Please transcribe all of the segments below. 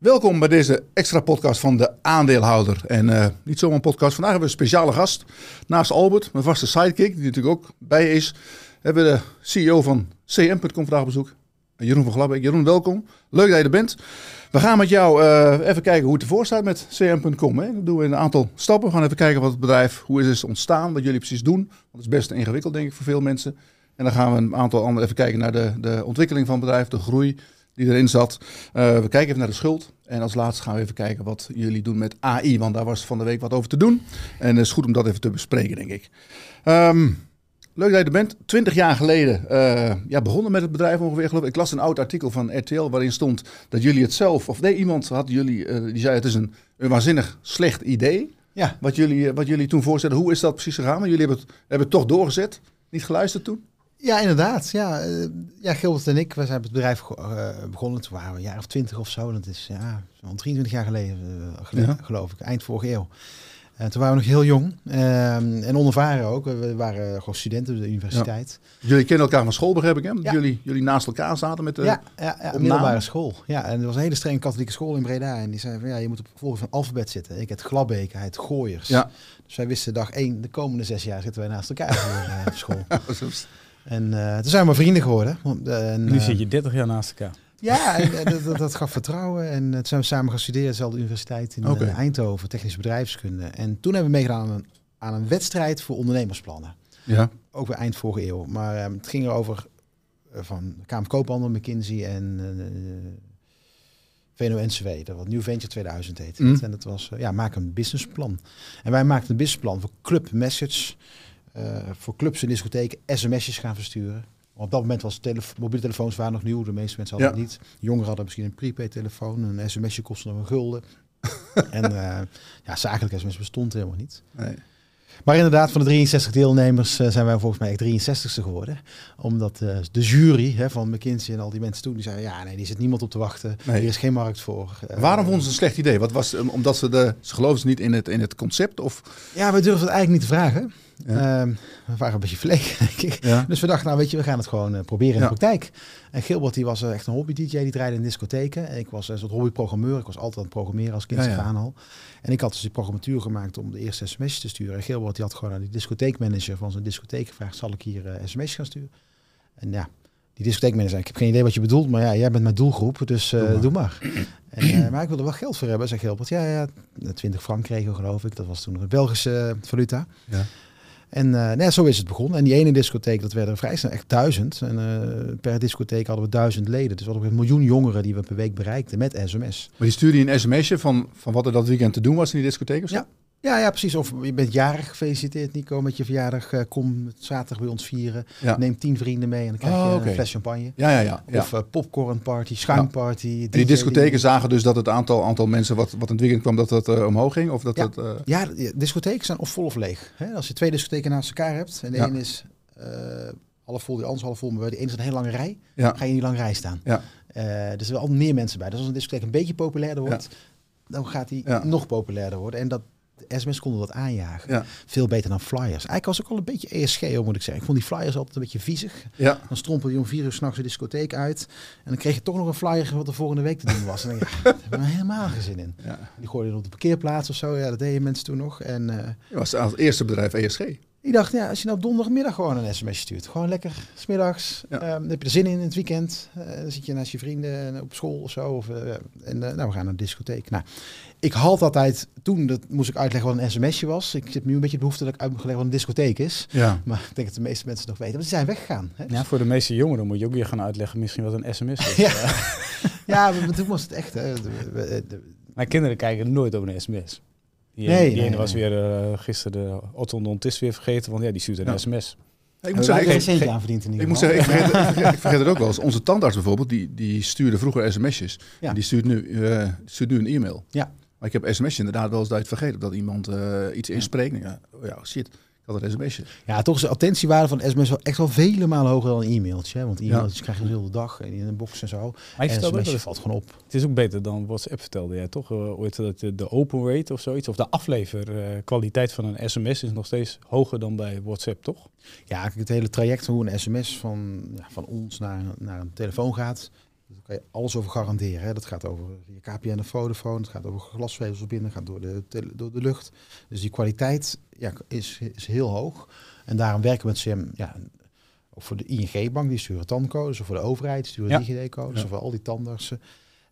Welkom bij deze extra podcast van de aandeelhouder. En uh, niet zomaar een podcast. Vandaag hebben we een speciale gast. Naast Albert, mijn vaste sidekick, die natuurlijk ook bij is, hebben we de CEO van CM.com vandaag op bezoek. Jeroen van Glabbeek. Jeroen, welkom. Leuk dat je er bent. We gaan met jou uh, even kijken hoe het ervoor staat met CM.com. Dat doen we in een aantal stappen. We gaan even kijken wat het bedrijf, hoe is het ontstaan, wat jullie precies doen. Want het is best ingewikkeld, denk ik, voor veel mensen. En dan gaan we een aantal andere even kijken naar de, de ontwikkeling van het bedrijf, de groei die erin zat. Uh, we kijken even naar de schuld. En als laatste gaan we even kijken wat jullie doen met AI. Want daar was van de week wat over te doen. En het is goed om dat even te bespreken, denk ik. Um, leuk dat je er bent. Twintig jaar geleden uh, ja, begonnen met het bedrijf ongeveer. Geloof ik. ik las een oud artikel van RTL waarin stond dat jullie het zelf... Of nee, iemand had jullie... Uh, die zei het is een, een waanzinnig slecht idee. Ja. Wat, jullie, wat jullie toen voorstelden. Hoe is dat precies gegaan? Want jullie hebben het, hebben het toch doorgezet. Niet geluisterd toen? Ja, inderdaad. Ja, uh, ja Gilbert en ik, we zijn het bedrijf uh, begonnen. Toen waren we een jaar of twintig of zo. Dat is ja, zo'n 23 jaar geleden, geleden ja. geloof ik. Eind vorige eeuw. toen waren we nog heel jong. Ehm, en onervaren ook. We waren gewoon studenten op de universiteit. Ja. Jullie kennen elkaar van school, begrijp ik, hè? Ja. Jullie, jullie naast elkaar zaten met de Ja, ja, ja middelbare school. Ja, en er was een hele strenge katholieke school in Breda. En die zei van, ja, je moet op volgens van alfabet zitten. Ik het Glabbeek, hij het Gooiers. Ja. Dus wij wisten dag één, de komende zes jaar zitten wij naast elkaar op school. En uh, toen zijn we vrienden geworden. En, nu zit je 30 jaar naast elkaar. Ja, en, dat, dat, gaf vertrouwen. En toen zijn we samen gaan studeren, dezelfde universiteit in okay. Eindhoven, technische bedrijfskunde. En toen hebben we meegedaan aan een, aan een wedstrijd voor ondernemersplannen. Ja. Ook weer eind vorige eeuw. Maar uh, het ging erover uh, van Kamer Koophandel, McKinsey en uh, VNO-NCW. Dat wat New Venture 2000 heet. Mm. En dat was, ja, maak een businessplan. En wij maakten een businessplan voor Club Message voor clubs en discotheken sms'jes gaan versturen. Want op dat moment was telef mobiele telefoons waren nog nieuw. De meeste mensen hadden ja. het niet. Jongeren hadden misschien een prepaid telefoon. Een sms'je kostte nog een gulden. en uh, ja, zakelijk sms bestond helemaal niet. Nee. Maar inderdaad, van de 63 deelnemers uh, zijn wij volgens mij 63ste geworden. Omdat uh, de jury hè, van McKinsey en al die mensen toen, die zeiden, ja nee, die zit niemand op te wachten. Nee. Er is geen markt voor. Uh, Waarom vonden ze een slecht idee? Wat was, omdat ze, de, ze geloofden niet in het, in het concept? Of? Ja, we durven het eigenlijk niet te vragen. Ja. Um, we waren een beetje verlegen, denk ik. Ja. Dus we dachten, nou weet je, we gaan het gewoon uh, proberen in de praktijk. En Gilbert die was uh, echt een hobby-dj, die draaide in discotheken. En ik was een soort hobby-programmeur. Ik was altijd aan het programmeren als kind ja, al. En ik had dus die programmatuur gemaakt om de eerste sms'jes te sturen. En Gilbert die had gewoon aan die discotheekmanager van zijn discotheek gevraagd, zal ik hier uh, sms'jes gaan sturen? En ja, die discotheekmanager zei, ik heb geen idee wat je bedoelt, maar ja, jij bent mijn doelgroep, dus doe maar. Doe maar. en, maar ik wilde wel geld voor hebben, zei Gilbert. Ja, ja, 20 frank kregen geloof ik. Dat was toen een Belgische valuta. Ja. En uh, nee, zo is het begonnen. En die ene discotheek, dat werden vrij snel echt duizend. En uh, per discotheek hadden we duizend leden. Dus we hadden een miljoen jongeren die we per week bereikten met sms. Maar die stuurde je een sms'je van, van wat er dat weekend te doen was in die discotheek? Of zo? Ja. Ja, ja, precies. Of je bent jarig gefeliciteerd, Nico, met je verjaardag. Uh, kom zaterdag bij ons vieren. Ja. Neem tien vrienden mee en dan krijg je oh, okay. een fles champagne. Ja, ja, ja. Of uh, popcorn party, schuimparty. Ja. die discotheken zagen dus dat het aantal, aantal mensen wat, wat in het weekend kwam, dat dat uh, omhoog ging? Of dat ja. Dat, ja, discotheken zijn of vol of leeg. Hè? Als je twee discotheken naast elkaar hebt en de een is half vol, die anders half vol, maar de ene is een hele lange rij, ga je in die lange rij staan. Ja. dus er zijn altijd meer mensen bij. Dus als een discotheek een beetje populairder wordt, dan gaat die nog populairder worden. En dat sms konden dat aanjagen. Ja. Veel beter dan flyers. Eigenlijk was ik al een beetje ESG, moet ik zeggen. Ik vond die flyers altijd een beetje viezig. Ja. Dan strompelde je om vier uur s'nachts de discotheek uit. En dan kreeg je toch nog een flyer wat de volgende week te doen was. En dan ja, daar hebben we helemaal geen zin in. Ja. Die gooide je op de parkeerplaats of zo. Ja, dat deden mensen toen nog. En, uh, je was het eerste bedrijf ESG. Ik dacht, ja, als je nou op donderdagmiddag gewoon een sms stuurt. Gewoon lekker, smiddags. Ja. Um, dan heb je er zin in in het weekend. Uh, dan zit je naast je vrienden op school of zo. Of, uh, en uh, nou, we gaan naar de discotheek. Nou, ik had altijd, toen dat moest ik uitleggen wat een sms'je was. Ik heb nu een beetje de behoefte dat ik uit moet leggen wat een discotheek is. Ja. Maar ik denk dat de meeste mensen nog weten. Want ze zijn weggegaan. Hè? Ja, voor de meeste jongeren moet je ook weer gaan uitleggen misschien wat een sms is. ja, ja maar toen was het echt... Hè. Mijn kinderen kijken nooit op een sms. Die, nee, die nee, ene was weer uh, gisteren de orthodontist weer vergeten, want ja, die stuurt een ja. sms. ik moet zeggen, ik, vergeet, aan verdient ik moet zeggen, ik vergeet, ik, vergeet, ik vergeet het ook wel eens. Onze tandarts bijvoorbeeld, die, die stuurde vroeger sms'jes. Ja. En die stuurt nu, uh, stuurt nu een e-mail. Ja. Maar ik heb sms'jes inderdaad wel eens uit vergeten. Dat iemand uh, iets inspreekt. Ja, oh ja, shit. Ik een sms'je. Ja, toch is de attentiewaarde van sms wel echt wel vele malen hoger dan een e-mailtje. Hè? Want e-mailtjes ja. krijg je de hele dag in een box en zo. Maar je en sms'je valt gewoon op. Het is ook beter dan WhatsApp vertelde jij toch? Uh, ooit dat de open rate of zoiets, of de afleverkwaliteit van een sms is nog steeds hoger dan bij WhatsApp, toch? Ja, het hele traject hoe een sms van, ja, van ons naar, naar een telefoon gaat, Daar kan je alles over garanderen. Hè. Dat gaat over je KPN en Vodafone, het gaat over glasvezels binnen, gaat door de, door de lucht. Dus die kwaliteit ja, is, is heel hoog. En daarom werken we met CM, ja, ook voor de ING-bank, die sturen tandcodes, of voor de overheid, die sturen ja. DigiD-codes, of voor al die tandartsen.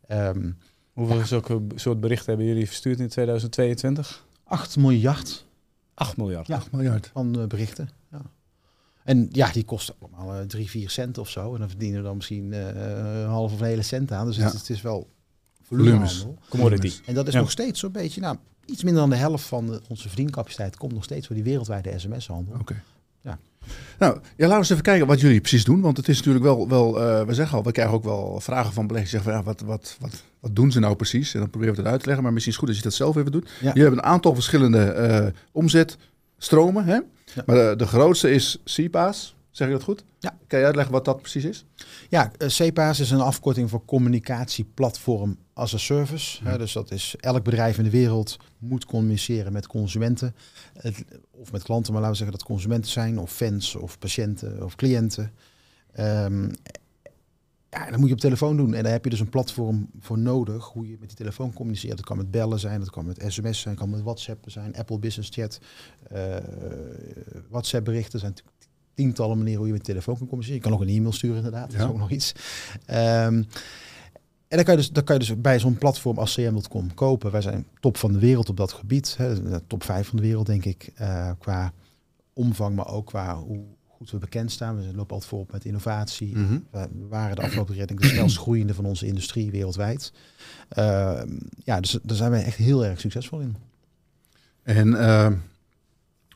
Um, Hoeveel zulke soort berichten hebben jullie verstuurd in 2022? 8 miljard. 8 miljard? Ja, 8 miljard. Van uh, berichten. En ja, die kosten allemaal uh, 3, 4 cent of zo. En dan verdienen we dan misschien uh, een halve of een hele cent aan. Dus ja. het, het, is wel volumehandel. Commodity. En dat is nog steeds zo'n beetje, nou, iets minder dan de helft van de, onze verdiencapaciteit komt nog steeds voor die wereldwijde sms-handel. Oké. Okay. Ja. Nou, ja, laten we eens even kijken wat jullie precies doen. Want het is natuurlijk wel, wel uh, we zeggen al, we krijgen ook wel vragen van beleggers. Zeggen van, ja, wat, wat, wat, wat doen ze nou precies? En dan proberen we het uit te leggen. Maar misschien is het goed als je dat zelf even doet. Ja. Je hebt een aantal verschillende uh, omzetstromen. Hè? Ja. Maar de, de, grootste is CPAS. Zeg je dat goed? Ja. Kan je uitleggen wat dat precies is? Ja, uh, CPAS is een afkorting voor communicatieplatform as a service. Ja. Dus dat is elk bedrijf in de wereld moet communiceren met consumenten. Of met klanten, maar laten we zeggen dat consumenten zijn, of fans, of patiënten, of cliënten. Um, ja, dan moet je op telefoon doen. En daar heb je dus een platform voor nodig, hoe je met die telefoon communiceert. Dat kan met bellen zijn, dat kan met sms zijn, dat kan met WhatsApp zijn, Apple Business Chat, uh, WhatsApp berichten. zijn tientallen manieren hoe je met telefoon kan communiceren. Je kan ook een e-mail sturen inderdaad, dat is ook nog iets. Um, en dan kan je dus, dan kan je dus bij zo'n platform als cm.com kopen. Wij zijn top van de wereld op dat gebied. Hè, top 5 van de wereld, denk ik. Uh, qua omvang, maar ook qua hoe goed we bekend staan. We lopen altijd voorop met innovatie. Mm -hmm. We waren de afgelopen ik, de snelst groeiende van onze industrie wereldwijd. Uh, ja, dus daar zijn wij echt heel erg succesvol in. En uh,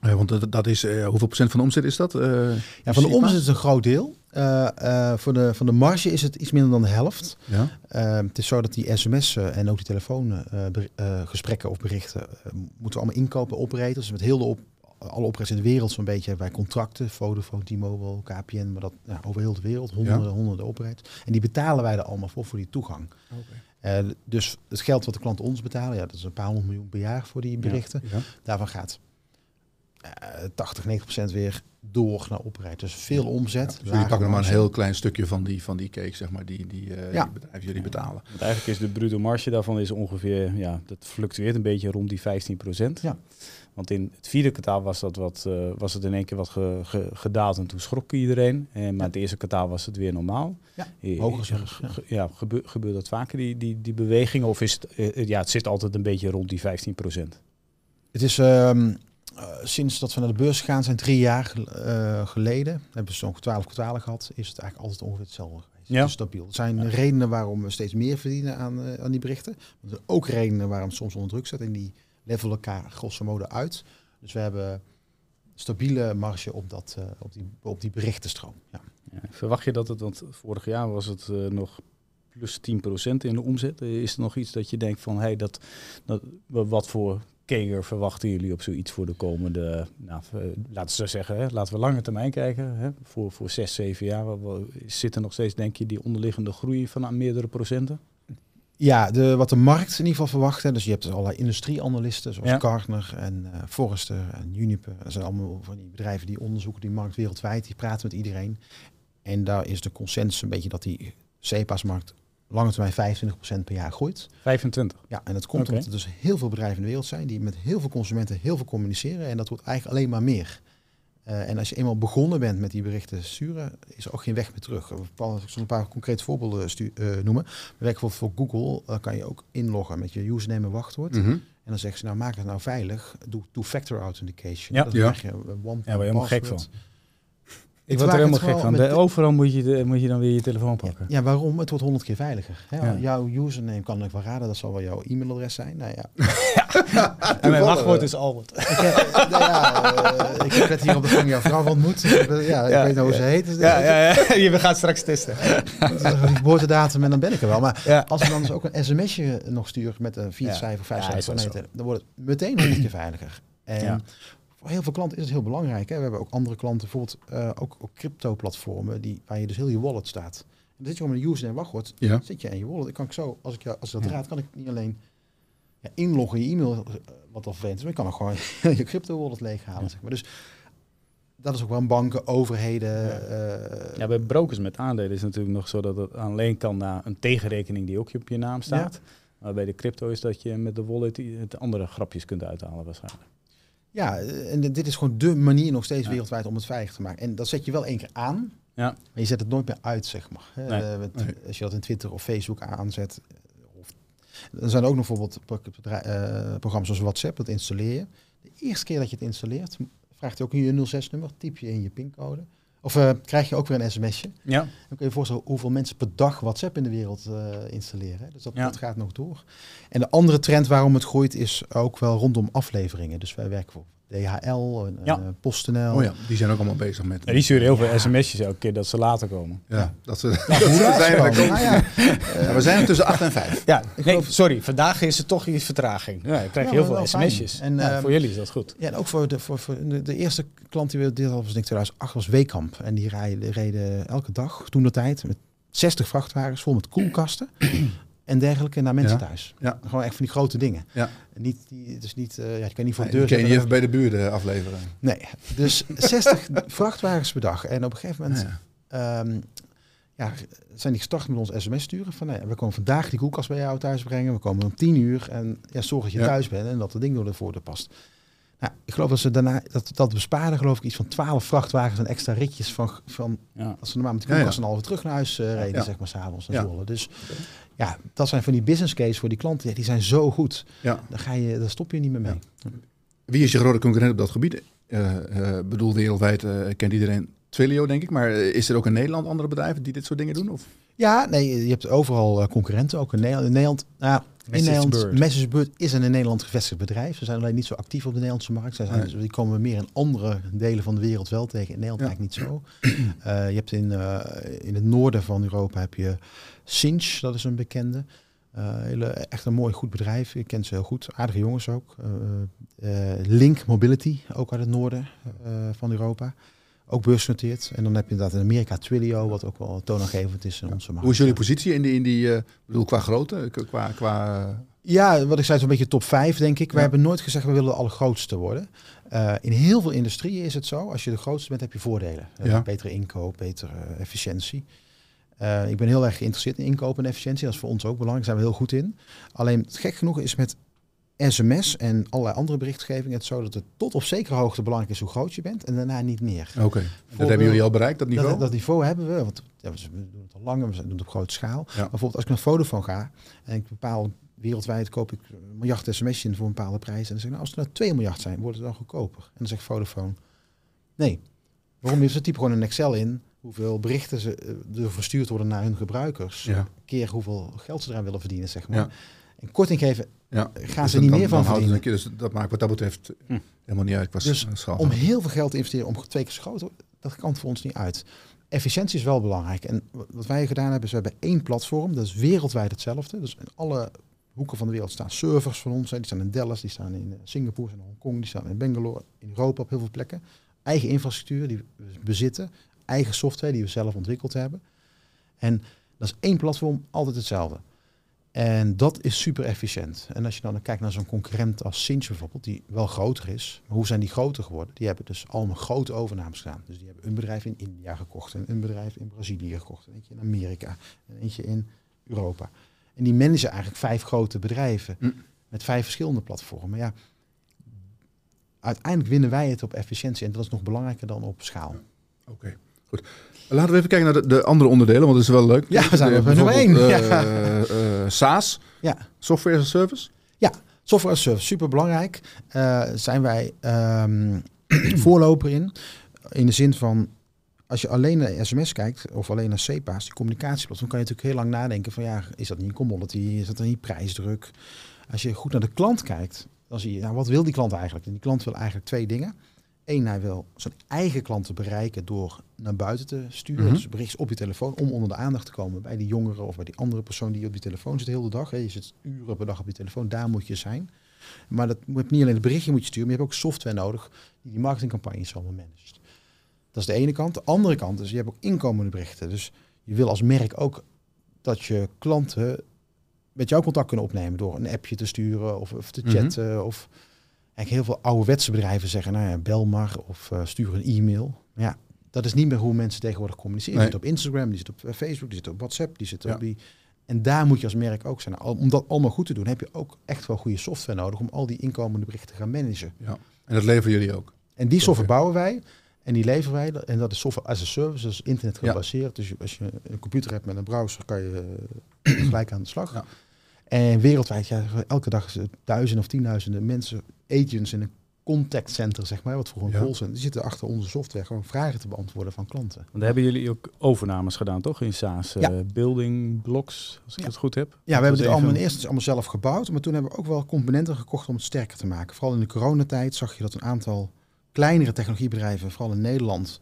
ja, want dat, dat is, uh, hoeveel procent van de omzet is dat? Uh, ja, van de omzet is een groot deel. Voor de, van de marge is het iets minder dan de helft. Ja. het is zo dat die sms'en en ook die telefoongesprekken of berichten moeten we allemaal inkopen, operators. Met heel de op, alle operators in de wereld zo'n beetje bij contracten. Vodafone, T-Mobile, KPN, maar dat ja, over heel de wereld. Honderden, ja. honderden operators. En die betalen wij er allemaal voor, voor die toegang. Okay. dus het geld wat de klanten ons betalen, ja, dat is een paar honderd miljoen per jaar voor die berichten. Ja. Daarvan gaat 80, 90 procent weer door naar oprijden. Dus veel omzet. Ja, dus nog maar een heel klein stukje van die, van die cake, zeg maar, die, die, uh, ja. die bedrijven jullie betalen. Want eigenlijk is de bruto marge daarvan is ongeveer, ja, dat fluctueert een beetje rond die 15 procent. Ja. Want in het vierde kwartaal was, dat wat, uh, was het in één keer wat ge, ge, gedaald en toen schrok iedereen. En, maar ja. het eerste kwartaal was het weer normaal. Ja, hoger zelfs. Ja, ja gebeurt, gebeurt dat vaker, die, die, die beweging? Of is het, uh, ja, het zit altijd een beetje rond die 15 procent? Het is... Um, uh, sinds dat we naar de beurs gaan zijn drie jaar uh, geleden, hebben we zo'n twaalf kwartalen gehad, is het eigenlijk altijd ongeveer hetzelfde geweest. Ja. stabiel. Er zijn ja. redenen waarom we steeds meer verdienen aan, uh, aan die berichten. Maar er zijn ook redenen waarom het soms onder druk zit en die levelen elkaar grosso modo uit. Dus we hebben stabiele marge op, dat, op, die, op die berichtenstroom. Ja. Ja, verwacht je dat het, want vorig jaar was het nog plus 10% in de omzet. Is er nog iets dat je denkt van, hey, dat, dat, wat voor Keger verwachten jullie op zoiets voor de komende, nou, laten we zeggen, laten we lange termijn kijken. Hè, voor, voor zes, zeven jaar zit er nog steeds, denk je, die onderliggende groei van meerdere procenten? Ja, de, wat de markt in ieder geval verwacht. Hè, dus je hebt dus allerlei industrieanalisten zoals ja. Gartner en uh, Forrester en Uniper. Dat zijn allemaal van die bedrijven die onderzoeken die markt wereldwijd. Die praten met iedereen. En daar is de consensus een beetje dat die CEPA's-markt lange termijn 25% per jaar groeit. 25? Ja, en dat komt okay. omdat er dus heel veel bedrijven in de wereld zijn die met heel veel consumenten heel veel communiceren. En dat wordt eigenlijk alleen maar meer. Uh, en als je eenmaal begonnen bent met die berichten sturen, is er ook geen weg meer terug. Ik zal een paar concrete voorbeelden uh, noemen. Bijvoorbeeld voor Google, uh, kan je ook inloggen met je username en wachtwoord. Mm -hmm. En dan zeggen ze, nou maak het nou veilig, doe two-factor authentication. Ja, dat ja. je one ja, waar je helemaal gek van. Ik word er helemaal gek van. Overal moet je, de, moet je dan weer je telefoon pakken. Ja, waarom? Het wordt honderd keer veiliger. Hè? Ja. Jouw username kan ik wel raden, dat zal wel jouw e-mailadres zijn. Nou ja. en mijn wachtwoord is Albert. ik, heb, nou ja, uh, ik heb net hier op de gang jouw vrouw ontmoet. Ja, ik weet nou hoe ze heet. Ja, ja, ja. je gaat straks testen. geboortedatum en dan ben ik er wel. Maar als ik dan dus ook een sms'je nog stuur met een vier cijfer, vijf cijfer, dan wordt het meteen honderd keer veiliger. En voor heel veel klanten is het heel belangrijk. Hè? We hebben ook andere klanten, bijvoorbeeld uh, ook, ook crypto-platformen, die, waar je dus heel je wallet staat. En dan zit je gewoon met een username wachtwoord, ja. zit je in je wallet. Ik kan ik zo, als ik, als ik dat ja. raad, kan ik niet alleen ja, inloggen in je e-mail, wat al vervelend is, maar ik kan ook gewoon je crypto-wallet leeghalen. Ja. Zeg maar. Dus dat is ook wel een banken, overheden. Ja. ja. bij brokers met aandelen is het natuurlijk nog zo dat het alleen kan naar een tegenrekening die ook op je naam staat. Maar bij de crypto is dat je met de wallet het andere grapjes kunt uithalen waarschijnlijk. Ja, en dit is gewoon de manier nog steeds wereldwijd om het veilig te maken. En dat zet je wel één keer aan, ja. maar je zet het nooit meer uit, zeg maar. Nee. Als je dat in Twitter of Facebook aanzet. Of, er zijn ook nog bijvoorbeeld uh, programma's zoals WhatsApp, dat installeer je. De eerste keer dat je het installeert, vraagt hij ook je 06-nummer, typ je in je pincode. Of uh, krijg je ook weer een sms'je. Ja. Dan kun je je voorstellen hoeveel mensen per dag WhatsApp in de wereld uh, installeren. Dus dat, dat, gaat nog door. En de andere trend waarom het groeit is ook wel rondom afleveringen. Dus wij werken voor DHL, en, ja. Uh, PostNL. Oh ja, die zijn ook allemaal bezig met. Ja, die sturen heel veel sms'jes elke keer dat ze later komen. Ja, dat ze. hoe zijn we, we zijn tussen 8 en 5. Ja, nee, sorry, vandaag is er toch iets vertraging. Ja, ik krijg heel veel sms'jes. En ehm, voor jullie is dat goed. Ja, en ook voor de, voor, voor de, eerste klant die we dit hadden, was denk ik 2008, was Weekamp. En die rijden, reden elke dag, toen de tijd, met 60 vrachtwagens vol met koelkasten en dergelijke naar mensen thuis. Ja. Gewoon echt van die grote dingen. Ja. Niet, die, dus niet, uh, ja, je kan niet voor de deur kan je niet even bij de buren afleveren. Nee, dus 60 vrachtwagens per dag. En op een gegeven moment ja. Um, ja, zijn die gestart met ons sms sturen. Van, nou we komen vandaag die koelkast bij jou thuis brengen. We komen om 10 uur. En ja, zorg dat je thuis bent en dat het ding door de voordeur past. Nou, ik geloof dat ze daarna, dat, dat bespaarden geloof ik iets van 12 vrachtwagens en extra ritjes van, van ja. als ze normaal met de koelkast en al terug naar huis uh, reden, zeg maar, s'avonds en ja. Dus ja, dat zijn van die business case voor die klanten, die zijn zo goed. Ja. Dan ga je, daar stop je niet meer mee. Wie is je grote concurrent op dat gebied? Uh, uh, bedoel, wereldwijd kent iedereen Twilio, denk ik. Maar is er ook in Nederland andere bedrijven die dit soort dingen doen? Of? Ja, nee, je hebt overal concurrenten, ook in Nederland. In Nederland nou, in Nederland, Messagebird is een in Nederland gevestigd bedrijf. Ze zijn alleen niet zo actief op de Nederlandse markt. Ze zijn, Die komen meer in andere delen van de wereld wel tegen. In Nederland eigenlijk niet zo. Uh, je hebt in, uh, in het noorden van Europa heb je Cinch, dat is een bekende. Uh, hele, echt een mooi, goed bedrijf. Ik ken ze heel goed. Aardige jongens ook. Link Mobility, ook uit het noorden van Europa ook beursgenoteerd. En dan heb je inderdaad in Amerika Twilio, wat ook wel toonaangevend is in onze markt. Hoe is jullie positie in die, in die bedoel, qua grootte? Qua, qua... Ja, wat ik zei, zo'n beetje top 5 denk ik. We hebben nooit gezegd, we willen de allergrootste worden. Uh, in heel veel industrieën is het zo, als je de grootste bent, heb je voordelen. Uh, betere inkoop, betere efficiëntie. Ik ben heel erg geïnteresseerd in inkoop en efficiëntie. Dat is voor ons ook belangrijk, daar zijn we heel goed in. Alleen, gek genoeg is met sms en allerlei andere berichtgeving het zo dat het tot op zekere hoogte belangrijk is hoe groot je bent en daarna niet meer. Oké, dat hebben jullie al bereikt, dat niveau? Dat, dat niveau hebben we, want ja, we doen het al langer, we doen het op grote schaal. Ja. bijvoorbeeld als ik naar Vodafone ga en ik bepaal wereldwijd koop ik een miljard sms in voor een bepaalde prijs en dan zeg ik, nou, als er nou 2 miljard zijn, wordt het dan goedkoper. En dan zegt Vodafone, nee. Waarom? Ze typen gewoon een Excel in hoeveel berichten ze er verstuurd worden naar hun gebruikers. Ja. Keer hoeveel geld ze eraan willen verdienen, zeg maar. Ja. En korting geven ja. gaan ze niet meer van verdienen. dus dat maakt wat dat betreft hm. helemaal niet uit. Qua dus om heel veel geld te investeren om twee keer zo groot dat kan voor ons niet uit. Efficiëntie is wel belangrijk. En wat wij gedaan hebben, is we hebben één platform. Dat is wereldwijd hetzelfde. Dus in alle hoeken van de wereld staan servers van ons. Die staan in Dallas, die staan in Singapore, in Hongkong, die staan in Bangalore, in Europa op heel veel plekken. Eigen infrastructuur die we bezitten. Eigen software die we zelf ontwikkeld hebben. En dat is één platform, altijd hetzelfde. En dat is super efficiënt. En als je dan kijkt naar zo'n concurrent als Cinch bijvoorbeeld, die wel groter is. Maar hoe zijn die groter geworden? Die hebben dus allemaal grote overnames gedaan. Dus die hebben een bedrijf in India gekocht, en een bedrijf in Brazilië gekocht, en eentje in Amerika, en eentje in Europa. En die managen eigenlijk vijf grote bedrijven mm. met vijf verschillende platformen. Maar ja, uiteindelijk winnen wij het op efficiëntie en dat is nog belangrijker dan op schaal. Oké, goed. Laten we even kijken naar de, de, andere onderdelen, want dat is wel leuk. Ja, we zijn er nummer één. Uh, uh, SaaS, ja. Software as a Service. Ja, Software as a Service, super belangrijk. Uh, zijn wij um, voorloper in. In de zin van, als je alleen naar sms kijkt, of alleen naar CPA's, die communicatieplatform, kan je natuurlijk heel lang nadenken van, ja, is dat niet een commodity? Is dat niet prijsdruk? Als je goed naar de klant kijkt, dan zie je, nou, wat wil die klant eigenlijk? En die klant wil eigenlijk twee dingen. Eén, hij wil zijn eigen klanten bereiken door naar buiten te sturen. Mhm. Dus bericht op je telefoon om onder de aandacht te komen bij die jongeren of bij die andere persoon die op je telefoon zit de hele dag. Je zit uren per dag op je telefoon, daar moet je zijn. Maar dat moet niet alleen het berichtje moet je sturen, maar je hebt ook software nodig die die marketingcampagnes allemaal managt. Dat is de ene kant. De andere kant is, je hebt ook inkomende berichten. Dus je wil als merk ook dat je klanten met jou contact kunnen opnemen door een appje te sturen of, of te mhm. chatten. of, eigenlijk heel veel ouderwetse bedrijven zeggen, nou ja, bel maar of uh, stuur een e-mail. Maar ja, dat is niet meer hoe mensen tegenwoordig communiceren. Die zit op Instagram, die zit op Facebook, die zit op WhatsApp, die zit op die... En daar moet je als merk ook zijn. Om dat allemaal goed te doen, heb je ook echt wel goede software nodig om al die inkomende berichten te gaan managen. Ja. En dat leveren jullie ook? En die software bouwen wij. En die leveren wij. En dat is software as a service, dus internet gebaseerd. Dus als je een computer hebt met een browser, kan je eh, gelijk aan de slag. Ja. En wereldwijd, ja, elke dag duizenden of tienduizenden mensen, agents in een contact center, zeg maar, wat voor een ja. callcenter, die zitten achter onze software gewoon vragen te beantwoorden van klanten. Want daar hebben jullie ook overnames gedaan, toch? In SaaS, ja. uh, building blocks, als ik het goed heb. Ja, we hebben het allemaal eerst allemaal zelf gebouwd, maar toen hebben we ook wel componenten gekocht om het sterker te maken. Vooral in de coronatijd zag je dat een aantal kleinere technologiebedrijven, vooral in Nederland,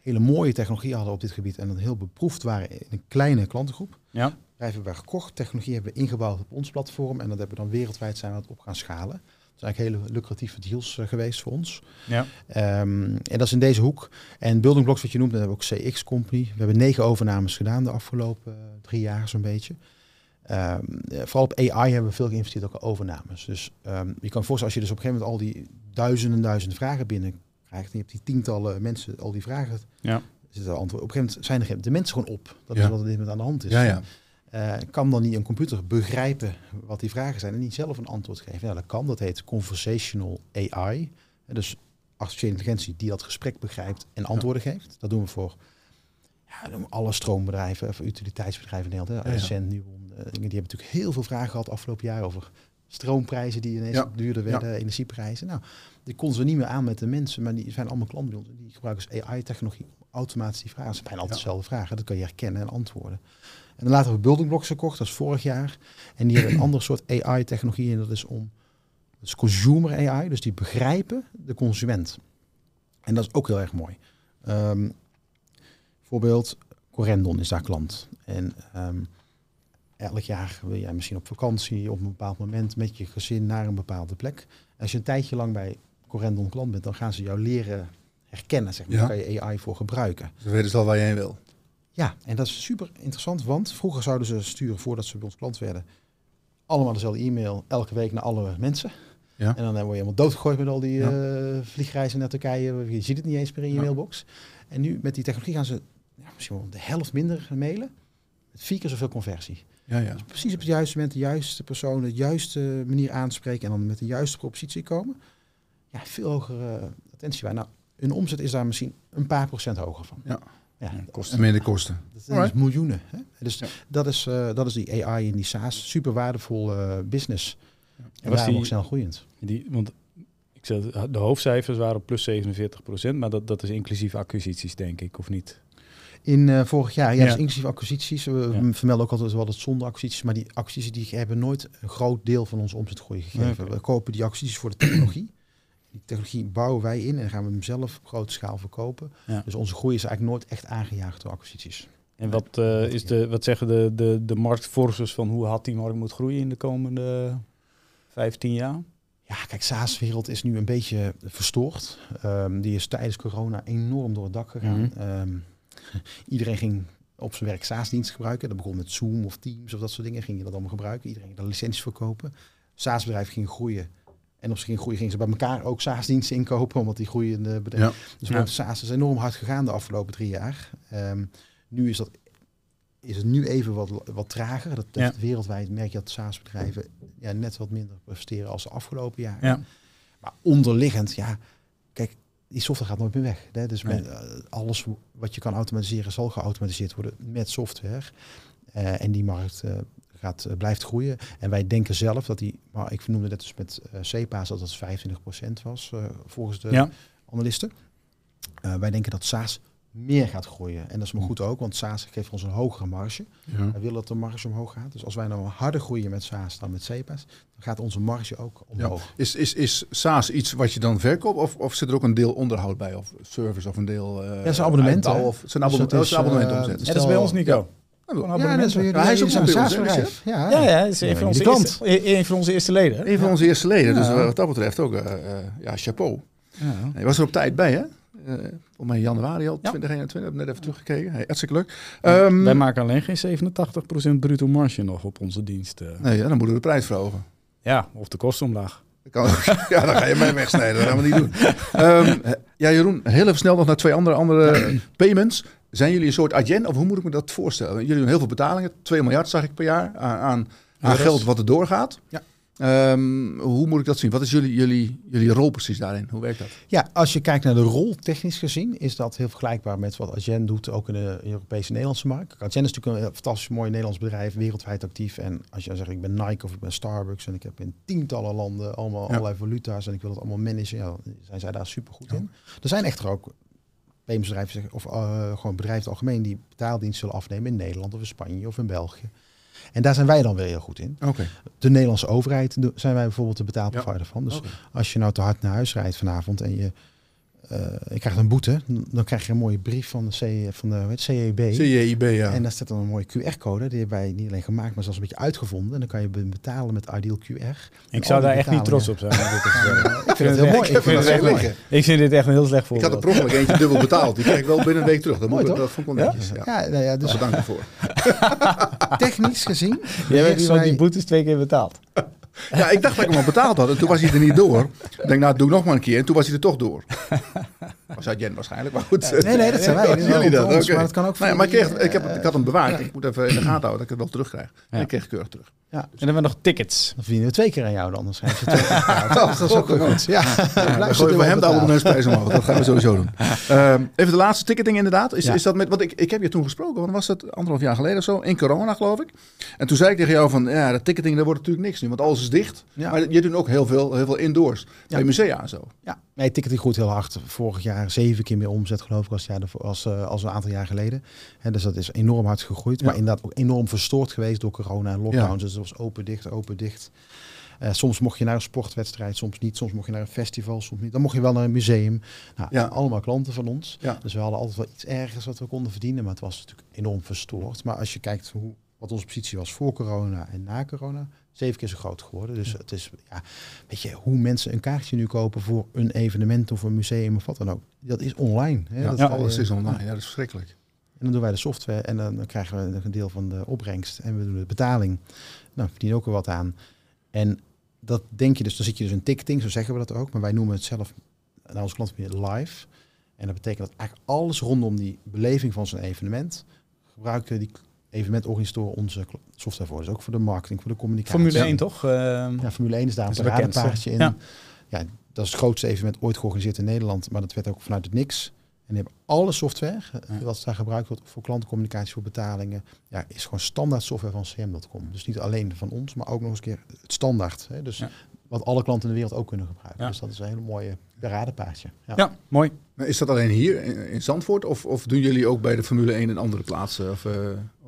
hele mooie technologie hadden op dit gebied en dat heel beproefd waren in een kleine klantengroep. Ja. Bedrijven hebben we gekocht, technologie hebben we ingebouwd op ons platform en dat hebben we dan wereldwijd zijn we het op gaan schalen. Zijn eigenlijk hele lucratieve deals uh, geweest voor ons. Ja. Um, en dat is in deze hoek. En Building Blocks, wat je noemt, dan hebben we ook CX Company. We hebben negen overnames gedaan de afgelopen uh, drie jaar zo'n beetje. Um, vooral op AI hebben we veel geïnvesteerd ook in overnames. Dus um, je kan voorstellen als je dus op een gegeven moment al die duizenden duizenden vragen binnenkrijgt. En je hebt die tientallen mensen al die vragen. Ja. Zit er antwoord. Op een gegeven moment zijn er de mensen gewoon op. Dat is wat er dit met aan de hand is. Ja, ja. Uh, kan dan niet een computer begrijpen wat die vragen zijn en niet zelf een antwoord geven? Ja, dat kan. Dat heet conversational AI. Dus artificiële intelligentie die dat gesprek begrijpt en antwoorden geeft. Dat doen we voor ja, alle stroombedrijven, voor utiliteitsbedrijven in Nederland. Ja, Ascent, Nuon, uh, die hebben natuurlijk heel veel vragen gehad afgelopen jaar over stroomprijzen die ineens duurder werden, energieprijzen. Nou, die konden ze niet meer aan met de mensen, maar die zijn allemaal klanten bij ons. Die gebruiken dus AI-technologie om automatisch die vragen. Het zijn bijna altijd dezelfde vragen. Dat kan je herkennen en antwoorden. En dan later hebben we building blocks gekocht, dat is vorig jaar. En die hebben een ander soort AI-technologie en dat is om, dat is consumer AI, dus die begrijpen de consument. En dat is ook heel erg mooi. Um, bijvoorbeeld, Corendon is daar klant. En um, elk jaar wil jij misschien op vakantie op een bepaald moment met je gezin naar een bepaalde plek. Als je een tijdje lang bij Corendon klant bent, dan gaan ze jou leren herkennen. Zeg maar. Daar kan je AI voor gebruiken. Ze weten dus al waar je heen wil. Ja, en dat is super interessant, want vroeger zouden ze sturen, voordat ze bij ons klant werden, allemaal dezelfde e-mail elke week naar alle mensen. Ja. En dan word je helemaal doodgegooid met al die ja. uh, vliegreizen naar Turkije. Je ziet het niet eens meer in je mailbox. En nu met die technologie gaan ze ja, misschien wel de helft minder mailen. Met vier keer zoveel conversie. Ja, ja. Dus precies op het juiste moment de juiste persoon, de juiste manier aanspreken en dan met de juiste propositie komen. Ja, veel hogere uh, attentie bij. Nou, hun omzet is daar misschien een paar procent hoger van. Ja. Ja, kosten. En minder kosten. Dat is miljoenen. Hè? Dus dat, is, uh, dat is die AI in die SaaS. Super waardevol uh, business. Ja. En die, ook snel groeiend. Die, want ik zei, de hoofdcijfers waren plus 47 procent, maar dat, dat is inclusief acquisities, denk ik, of niet? In uh, vorig jaar, ja, ja. Dus inclusief acquisities. We ja. vermelden ook altijd wel het zonder acquisities, maar die acquisities die hebben nooit een groot deel van onze omzetgroei gegeven. Okay. We kopen die acquisities voor de technologie. Die technologie bouwen wij in en gaan we hem zelf op grote schaal verkopen. Ja. Dus onze groei is eigenlijk nooit echt aangejaagd door acquisities. En wat, uh, is de, wat zeggen de, de, de marktforces van hoe had die markt moet groeien in de komende 15 jaar? Ja, kijk, SaaS-wereld is nu een beetje verstoord. Um, die is tijdens corona enorm door het dak gegaan. Mm -hmm. um, iedereen ging op zijn werk SaaS-dienst gebruiken. Dat begon met Zoom of Teams of dat soort dingen. Ging je dat allemaal gebruiken. Iedereen ging de licenties verkopen. SaaS-bedrijf ging groeien. En op ging groeien gingen ze bij elkaar ook SaaS-diensten inkopen, omdat die groeiende bedrijven. Ja. Dus ja. SaaS is enorm hard gegaan de afgelopen drie jaar. Um, nu is dat is het nu even wat, wat trager. Dat, dat ja. wereldwijd merk je dat SaaS-bedrijven ja, net wat minder presteren als de afgelopen jaren. Ja. Maar onderliggend, ja, kijk, die software gaat nooit meer weg. Hè? Dus met, uh, alles wat je kan automatiseren, zal geautomatiseerd worden met software. Uh, en die markt uh, gaat, uh, blijft groeien. En wij denken zelf dat die, maar ik noemde net dus met uh, CPA's dat dat 25% was uh, volgens de ja. analisten. wij denken dat SaaS meer gaat groeien. En dat is maar goed ook, want SaaS geeft ons een hogere marge. Ja. Wij willen dat de marge omhoog gaat. Dus als wij nou harder groeien met SaaS dan met CPA's, dan gaat onze marge ook omhoog. Ja. Is, is, is SaaS iets wat je dan verkoopt of, of zit er ook een deel onderhoud bij? Of service of een deel... Uh, ja, zijn abonnementen. Of zijn abonnement, dus, abonnement omzet. dat is bij ons niet hij is ook een SaaS-bedrijf. Ja, ja, ja, is een van, onze eerste, een van onze eerste leden. Een van onze eerste leden. Dus wat dat betreft ook, uh, ja, chapeau. Ja. Je was er op tijd bij, hè? Uh, op mijn januari al, ja. 2021, net even teruggekeken. Hey, hartstikke leuk. Um, Wij maken alleen geen 87% bruto marge nog op onze dienst. Uh. Nee, ja, dan moeten we de prijs verhogen. Ja, of de kosten omlaag. Kan, ja, dan ga je mij wegsnijden. Dat gaan we niet doen. Um, ja, Jeroen, heel even snel nog naar twee andere, andere payments. Zijn jullie een soort agent of hoe moet ik me dat voorstellen? Jullie doen heel veel betalingen. 2 miljard zag ik per jaar aan, aan, geld wat er doorgaat. Ja. Um, hoe moet ik dat zien? Wat is jullie, jullie, jullie rol precies daarin? Hoe werkt dat? Ja, als je kijkt naar de rol technisch gezien, is dat heel vergelijkbaar met wat Agent doet, ook in de Europese Nederlandse markt. Agent is natuurlijk een fantastisch mooi Nederlands bedrijf, wereldwijd actief. En als je zegt, ik ben Nike of ik ben Starbucks en ik heb in tientallen landen allemaal allerlei valuta's en ik wil het allemaal managen, ja, zijn zij daar super goed in. Er zijn echter ook bedrijven of uh, gewoon bedrijven algemeen die betaaldienst zullen afnemen in Nederland of in Spanje of in België. En daar zijn wij dan weer heel goed in. Okay. De Nederlandse overheid zijn wij bijvoorbeeld de betaalprovider van. Dus als je nou te hard naar huis rijdt vanavond en je je krijgt een boete, dan krijg je een mooie brief van de, C, van de weet, CEB. CEB, ja. En daar staat dan een mooie QR-code. Die hebben wij niet alleen gemaakt, maar zelfs een beetje uitgevonden. En dan kan je betalen met Ideal QR. Ik zou daar echt niet trots op zijn. ik vind het heel mooi. Ik vind het echt mooi. Ik vind dit echt een heel slecht voor. Ik had er per eentje dubbel betaald. Die krijg ik wel binnen een week terug. Dat, moet, dat vond ik wel netjes. Ja, ja, nou ja dus bedankt ervoor. Technisch gezien. Jij hebt zo die boetes twee keer betaald. Ja, ik dacht dat ik hem al betaald had. En toen was hij er niet door. Ik denk, nou, doe nog maar een keer. En toen was hij er toch door. Was uit Jen waarschijnlijk, maar goed. nee, nee, dat zijn wij. jullie dat? Ons, Maar het kan ook nee, maar ik, kreeg, ik, heb, ik had hem bewaard. Ik moet even in de gaten houden dat ik het wel terugkrijg. En ik kreeg keurig terug. Ja. En dan hebben we nog tickets. Dan verdienen we twee keer aan jou dan. Dan je twee dat is ook goed. Ja, ja dan gooien we hem de abonnementsprijs omhoog. Dat gaan we sowieso doen. Um, even de laatste ticketing inderdaad. Is, is dat met, want ik, ik heb je toen gesproken, want was het anderhalf jaar geleden of zo, in corona geloof ik. En toen zei ik tegen jou van, ja, de ticketing, daar wordt natuurlijk niks nu, want alles is dicht. Maar je doet ook heel veel, heel veel indoors, bij musea en zo. Ja, nee, ticketing groeit heel hard. Vorig jaar zeven keer meer omzet geloof ik als, jaar, als, uh, als een aantal jaar geleden. En dus dat is enorm hard gegroeid, maar inderdaad ook enorm verstoord geweest door corona en lockdowns. Dus het was open, dicht, open, dicht. Uh, soms mocht je naar een sportwedstrijd, soms niet. Soms mocht je naar een festival, soms niet. Dan mocht je wel naar een museum. Nou, ja. Allemaal klanten van ons. Ja. Dus we hadden altijd wel iets ergens wat we konden verdienen. Maar het was natuurlijk enorm verstoord. Maar als je kijkt hoe, wat onze positie was voor corona en na corona, zeven keer zo groot geworden. Dus het is, ja, weet je, hoe mensen een kaartje nu kopen voor een evenement of een museum of wat dan ook. Dat is online. Hè? Ja, dat ja alles is online. Ja, dat is verschrikkelijk. En dan doen wij de software en dan krijgen we een deel van de opbrengst en we doen de betaling. Nou, verdienen ook er wat aan. En dat denk je dus, dan zit je dus een ticketing, zo zeggen we dat ook. Maar wij noemen het zelf naar onze klant weer live. En dat betekent dat eigenlijk alles rondom die beleving van zo'n evenement gebruiken die evenementorganisatoren onze software voor. Dus ook voor de marketing, voor de communicatie. Formule 1 toch? Uh, ja, Formule 1 is daar een paradepaardje in. Ja. ja, dat is het grootste evenement ooit georganiseerd in Nederland. Maar dat werd ook vanuit het niks. En die hebben alle software, eh, wat daar gebruikt wordt voor klantencommunicatie, voor betalingen, ja, is gewoon standaard software van cm.com. Dus niet alleen van ons, maar ook nog eens een keer het standaard. Hè? Dus wat alle klanten in de wereld ook kunnen gebruiken. Dus dat is een hele mooie paradepaardje. Ja, mooi. Is dat alleen hier in, Zandvoort of, of doen jullie ook bij de Formule 1 in andere plaatsen? Of, uh,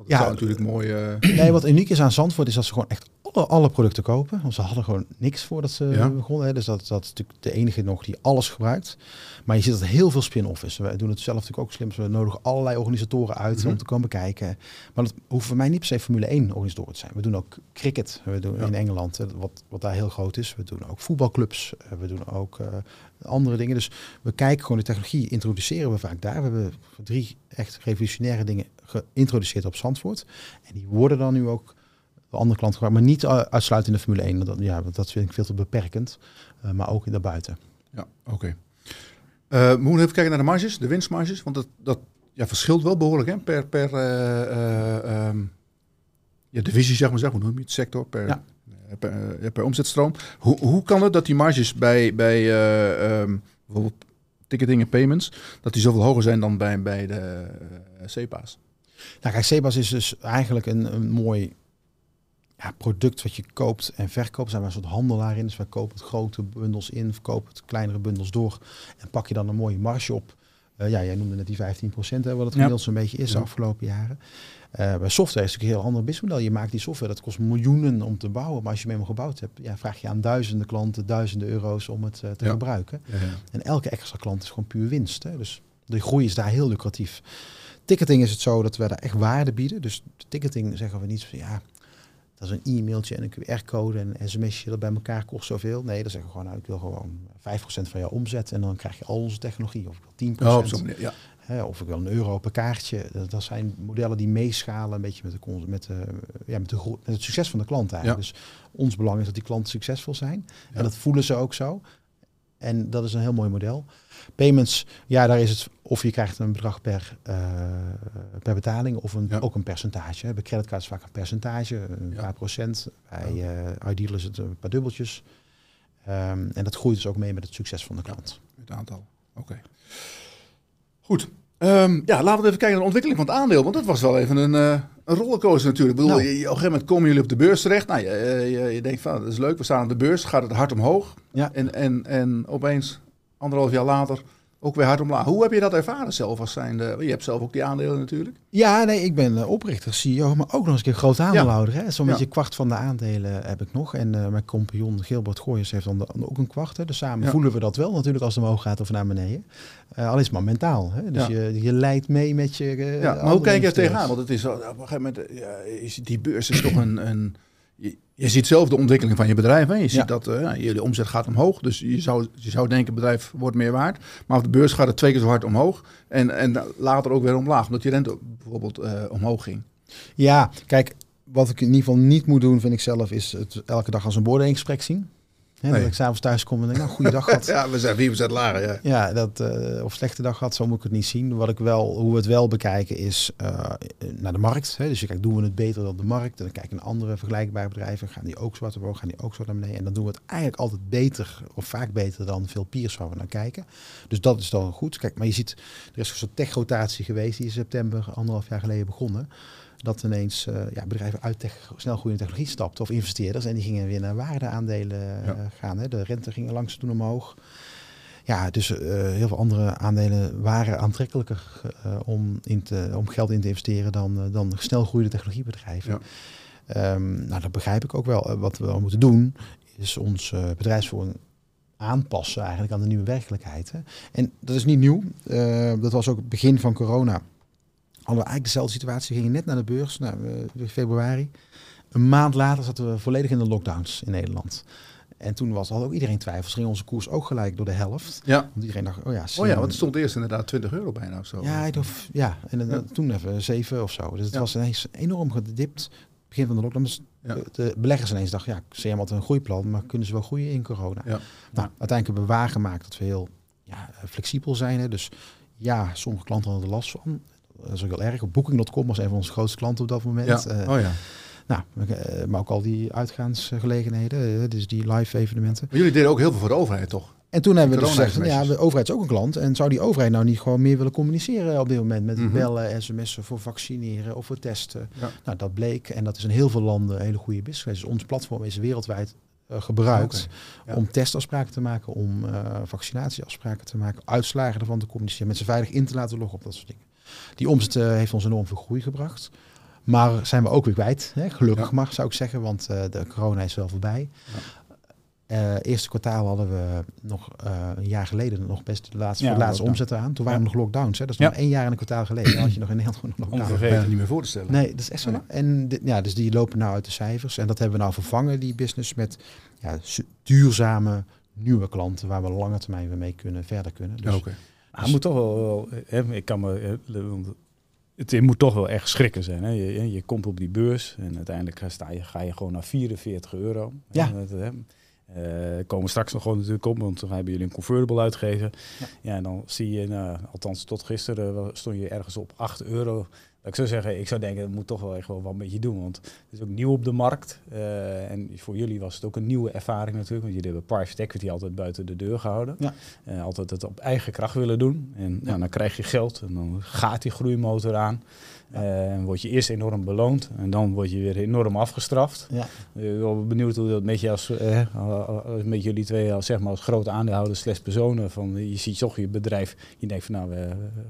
ja, natuurlijk mooi. Uh... Nee, wat uniek is aan Zandvoort is dat ze gewoon echt alle, alle producten kopen. Want ze hadden gewoon niks voordat ze begonnen. Hè. Dus dat, dat is natuurlijk de enige nog die alles gebruikt. Maar je ziet dat heel veel spin-off is. We doen het zelf natuurlijk ook slim. We nodigen allerlei organisatoren uit mhm. om te komen kijken. Maar dat hoeft voor mij niet per se Formule 1 organisatoren te zijn. We doen ook cricket we doen in Engeland, wat, wat daar heel groot is. We doen ook voetbalclubs. We doen ook uh, andere dingen. Dus we kijken gewoon de technologie, introduceren we vaak daar. We hebben drie echt revolutionaire dingen geïntroduceerd op Zandvoort. En die worden dan nu ook door andere klanten gebruikt, maar niet uitsluitend in de Formule 1. Dat, ja, dat vind ik veel te beperkend, uh, maar ook in daarbuiten. Ja, oké. Okay. Uh, we moeten even kijken naar de marges, de winstmarges, want dat, dat ja, verschilt wel behoorlijk hè, per, per uh, um, ja, divisie, zeg maar, zeg, hoe noem je het, sector, per, ja. per, per, omzetstroom. Hoe, hoe kan het dat die marges bij, bij um, bijvoorbeeld ticketing en payments, dat die zoveel hoger zijn dan bij, bij de CEPA's? Nou kijk, CEPA's is dus eigenlijk een, een mooi ja, product wat je koopt en verkoopt. Zijn we een soort handelaar in. Dus wij kopen het grote bundels in, verkopen het kleinere bundels door. En pak je dan een mooie marge op. Uh, ja, jij noemde net die 15 procent, wat het gemiddeld zo'n beetje is de afgelopen jaren. Uh, bij software is het een heel ander businessmodel. Je maakt die software, dat kost miljoenen om te bouwen. Maar als je hem helemaal gebouwd hebt, ja, vraag je aan duizenden klanten, duizenden euro's om het uh, te gebruiken. Ja, en elke extra klant is gewoon puur winst. Hè. Dus de groei is daar heel lucratief. Ticketing is het zo dat we daar echt waarde bieden. Dus ticketing zeggen we niet van ja, dat is een e-mailtje en een QR-code en een sms'je dat bij elkaar kost zoveel. Nee, dan zeggen we gewoon, nou, ik wil gewoon 5% van jouw omzet en dan krijg je al onze technologie of 10%. Oh, ja. Hè, of ik wil een euro per kaartje. Dat, zijn modellen die meeschalen een beetje met, de, met, de, ja, met, de, met het succes van de klant eigenlijk. Dus ons belang is dat die klanten succesvol zijn. En dat voelen ze ook zo. En dat is een heel mooi model. Payments, ja, daar is het of je krijgt een bedrag per, uh, per betaling of een, ook een percentage. Bij creditcards vaak een percentage, een paar procent. Bij uh, Ideal is het een paar dubbeltjes. Um, en dat groeit dus ook mee met het succes van de klant. het aantal. Oké. Goed. Um, ja, laten we even kijken naar de ontwikkeling van het aandeel. Want dat was wel even een, uh, een rollercoaster natuurlijk. Ik bedoel, nou. je, op een gegeven moment komen jullie op de beurs terecht. Nou, je, je, je, denkt van, dat is leuk, we staan op de beurs. Gaat het hard omhoog. Ja. En, en, en opeens, anderhalf jaar later, ook weer hard omlaag. Hoe heb je dat ervaren zelf als zijnde? Je hebt zelf ook die aandelen natuurlijk. Ja, nee, ik ben uh, oprichter, CEO, maar ook nog eens een keer groot aandeelhouder. Ja. Zo'n beetje kwart van de aandelen heb ik nog. En uh, mijn compagnon Gilbert Gooyers heeft dan, ook een kwart. Hè. Dus samen voelen we dat wel natuurlijk als het omhoog gaat of naar beneden. Uh, al is maar mentaal. Hè. Dus je, je leidt mee met je... ja, maar hoe kijk je er tegenaan? Want het is op een gegeven moment, is, die beurs is toch een... een je, ziet zelf de ontwikkeling van je bedrijf. Hè? Je ziet dat uh, je omzet gaat omhoog. Dus je zou, je zou denken, het bedrijf wordt meer waard. Maar op de beurs gaat het twee keer zo hard omhoog. En, en later ook weer omlaag. Omdat je rente bijvoorbeeld uh, omhoog ging. Ja, kijk, wat ik in ieder geval niet moet doen, vind ik zelf, is het elke dag als een beoordelingsgesprek zien. Hè, nee. Dat ik s'avonds thuis kom en denk, nou, goede dag gehad. ja, we zijn 4% lager, ja. Ja, dat, uh, of slechte dag gehad, zo moet ik het niet zien. Wat ik wel, hoe we het wel bekijken is uh, naar de markt. Hè. Dus je kijkt, doen we het beter dan de markt? En dan kijken naar andere vergelijkbare bedrijven. Gaan die ook zwart omhoog, gaan die ook zwart naar beneden? En dan doen we het eigenlijk altijd beter, of vaak beter dan veel peers waar we naar kijken. Dus dat is dan goed. Kijk, maar je ziet, er is een soort tech-rotatie geweest, die in september, anderhalf jaar geleden begonnen dat ineens uh, ja, bedrijven uit tech, snel groeiende technologie stapten of investeerders en die gingen weer naar waardeaandelen uh, gaan. Hè. De rente ging langs toen omhoog. Ja, dus uh, heel veel andere aandelen waren aantrekkelijker om, in te, om geld in te investeren dan, dan snel groeiende technologiebedrijven. Ja. Um, nou, dat begrijp ik ook wel. Wat we moeten doen, is ons bedrijfsvoering aanpassen eigenlijk aan de nieuwe werkelijkheid. Hè. En dat is niet nieuw. dat was ook het begin van corona hadden we eigenlijk dezelfde situatie. We gingen net naar de beurs, nou, februari. Een maand later zaten we volledig in de lockdowns in Nederland. En toen was al ook iedereen twijfels. Ging onze koers ook gelijk door de helft. Ja. Want iedereen dacht, oh ja. Oh ja, want het stond eerst inderdaad 20 euro bijna of zo. Ja, dacht, ja. en ja. toen even 7 of zo. Dus het was ineens enorm gedipt. Begin van de lockdown. Dus ja. de beleggers ineens dachten, ja, CM had een groeiplan, maar kunnen ze wel groeien in corona? Ja. Nou, uiteindelijk hebben we waargemaakt dat we heel ja, flexibel zijn. Hè. Dus ja, sommige klanten hadden er last van dat is ook heel erg. Op Booking.com was een van onze grootste klanten op dat moment. Ja. Uh, oh ja. Nou, eh, maar ook al die uitgaansgelegenheden, eh, dus die live evenementen. Maar jullie deden ook heel veel voor de overheid, toch? En toen hebben we dus gezegd, ja, de overheid is ook een klant. En zou die overheid nou niet gewoon meer willen communiceren op dit moment met mm -hmm. bellen, sms'en voor vaccineren of voor testen? Ja. Nou, dat bleek. En dat is in heel veel landen een hele goede business. Dus ons platform is wereldwijd uh, gebruikt om testafspraken te maken, om uh, vaccinatieafspraken te maken, uitslagen ervan te communiceren, mensen veilig in te laten loggen op dat soort dingen. Die omzet uh, heeft ons enorm veel groei gebracht. Maar zijn we ook weer kwijt. Hè? Gelukkig ja. mag, zou ik zeggen, want uh, de corona is wel voorbij. Ja. Uh, eerste kwartaal hadden we nog uh, een jaar geleden nog best de laatste, ja, de laatste omzet aan. Toen waren we nog lockdowns. Hè? Dat is nog één jaar en een kwartaal geleden. had je nog in Nederland nog lockdown. Ongeveer niet meer voor te stellen. Nee, dat is echt zo. En dit, ja, dus die lopen nou uit de cijfers. En dat hebben we nou vervangen, die business, met ja, duurzame nieuwe klanten waar we lange termijn weer mee kunnen, verder kunnen. Dus, okay. Hij moet toch wel, hè, ik kan me, het moet toch wel echt schrikken zijn. Hè? Je, je komt op die beurs en uiteindelijk sta je, ga je gewoon naar 44 euro. Ja. Uh, komen straks nog gewoon natuurlijk op, want dan hebben jullie een convertible uitgegeven. Ja. ja, en dan zie je, nou, althans tot gisteren stond je ergens op 8 euro ik zou zeggen, ik zou denken, dat moet toch wel echt wel wat een beetje doen. Want het is ook nieuw op de markt. Uh, en voor jullie was het ook een nieuwe ervaring natuurlijk. Want jullie hebben private equity altijd buiten de deur gehouden. Ja. Uh, altijd het op eigen kracht willen doen. En ja. nou, dan krijg je geld en dan gaat die groeimotor aan. En uh, word je eerst enorm beloond en dan word je weer enorm afgestraft. Ja. Ik ben benieuwd hoe dat met je als, eh, met jullie twee als, zeg maar, als grote aandeelhouders slechts personen. Van, je ziet toch je bedrijf, je denkt van nou,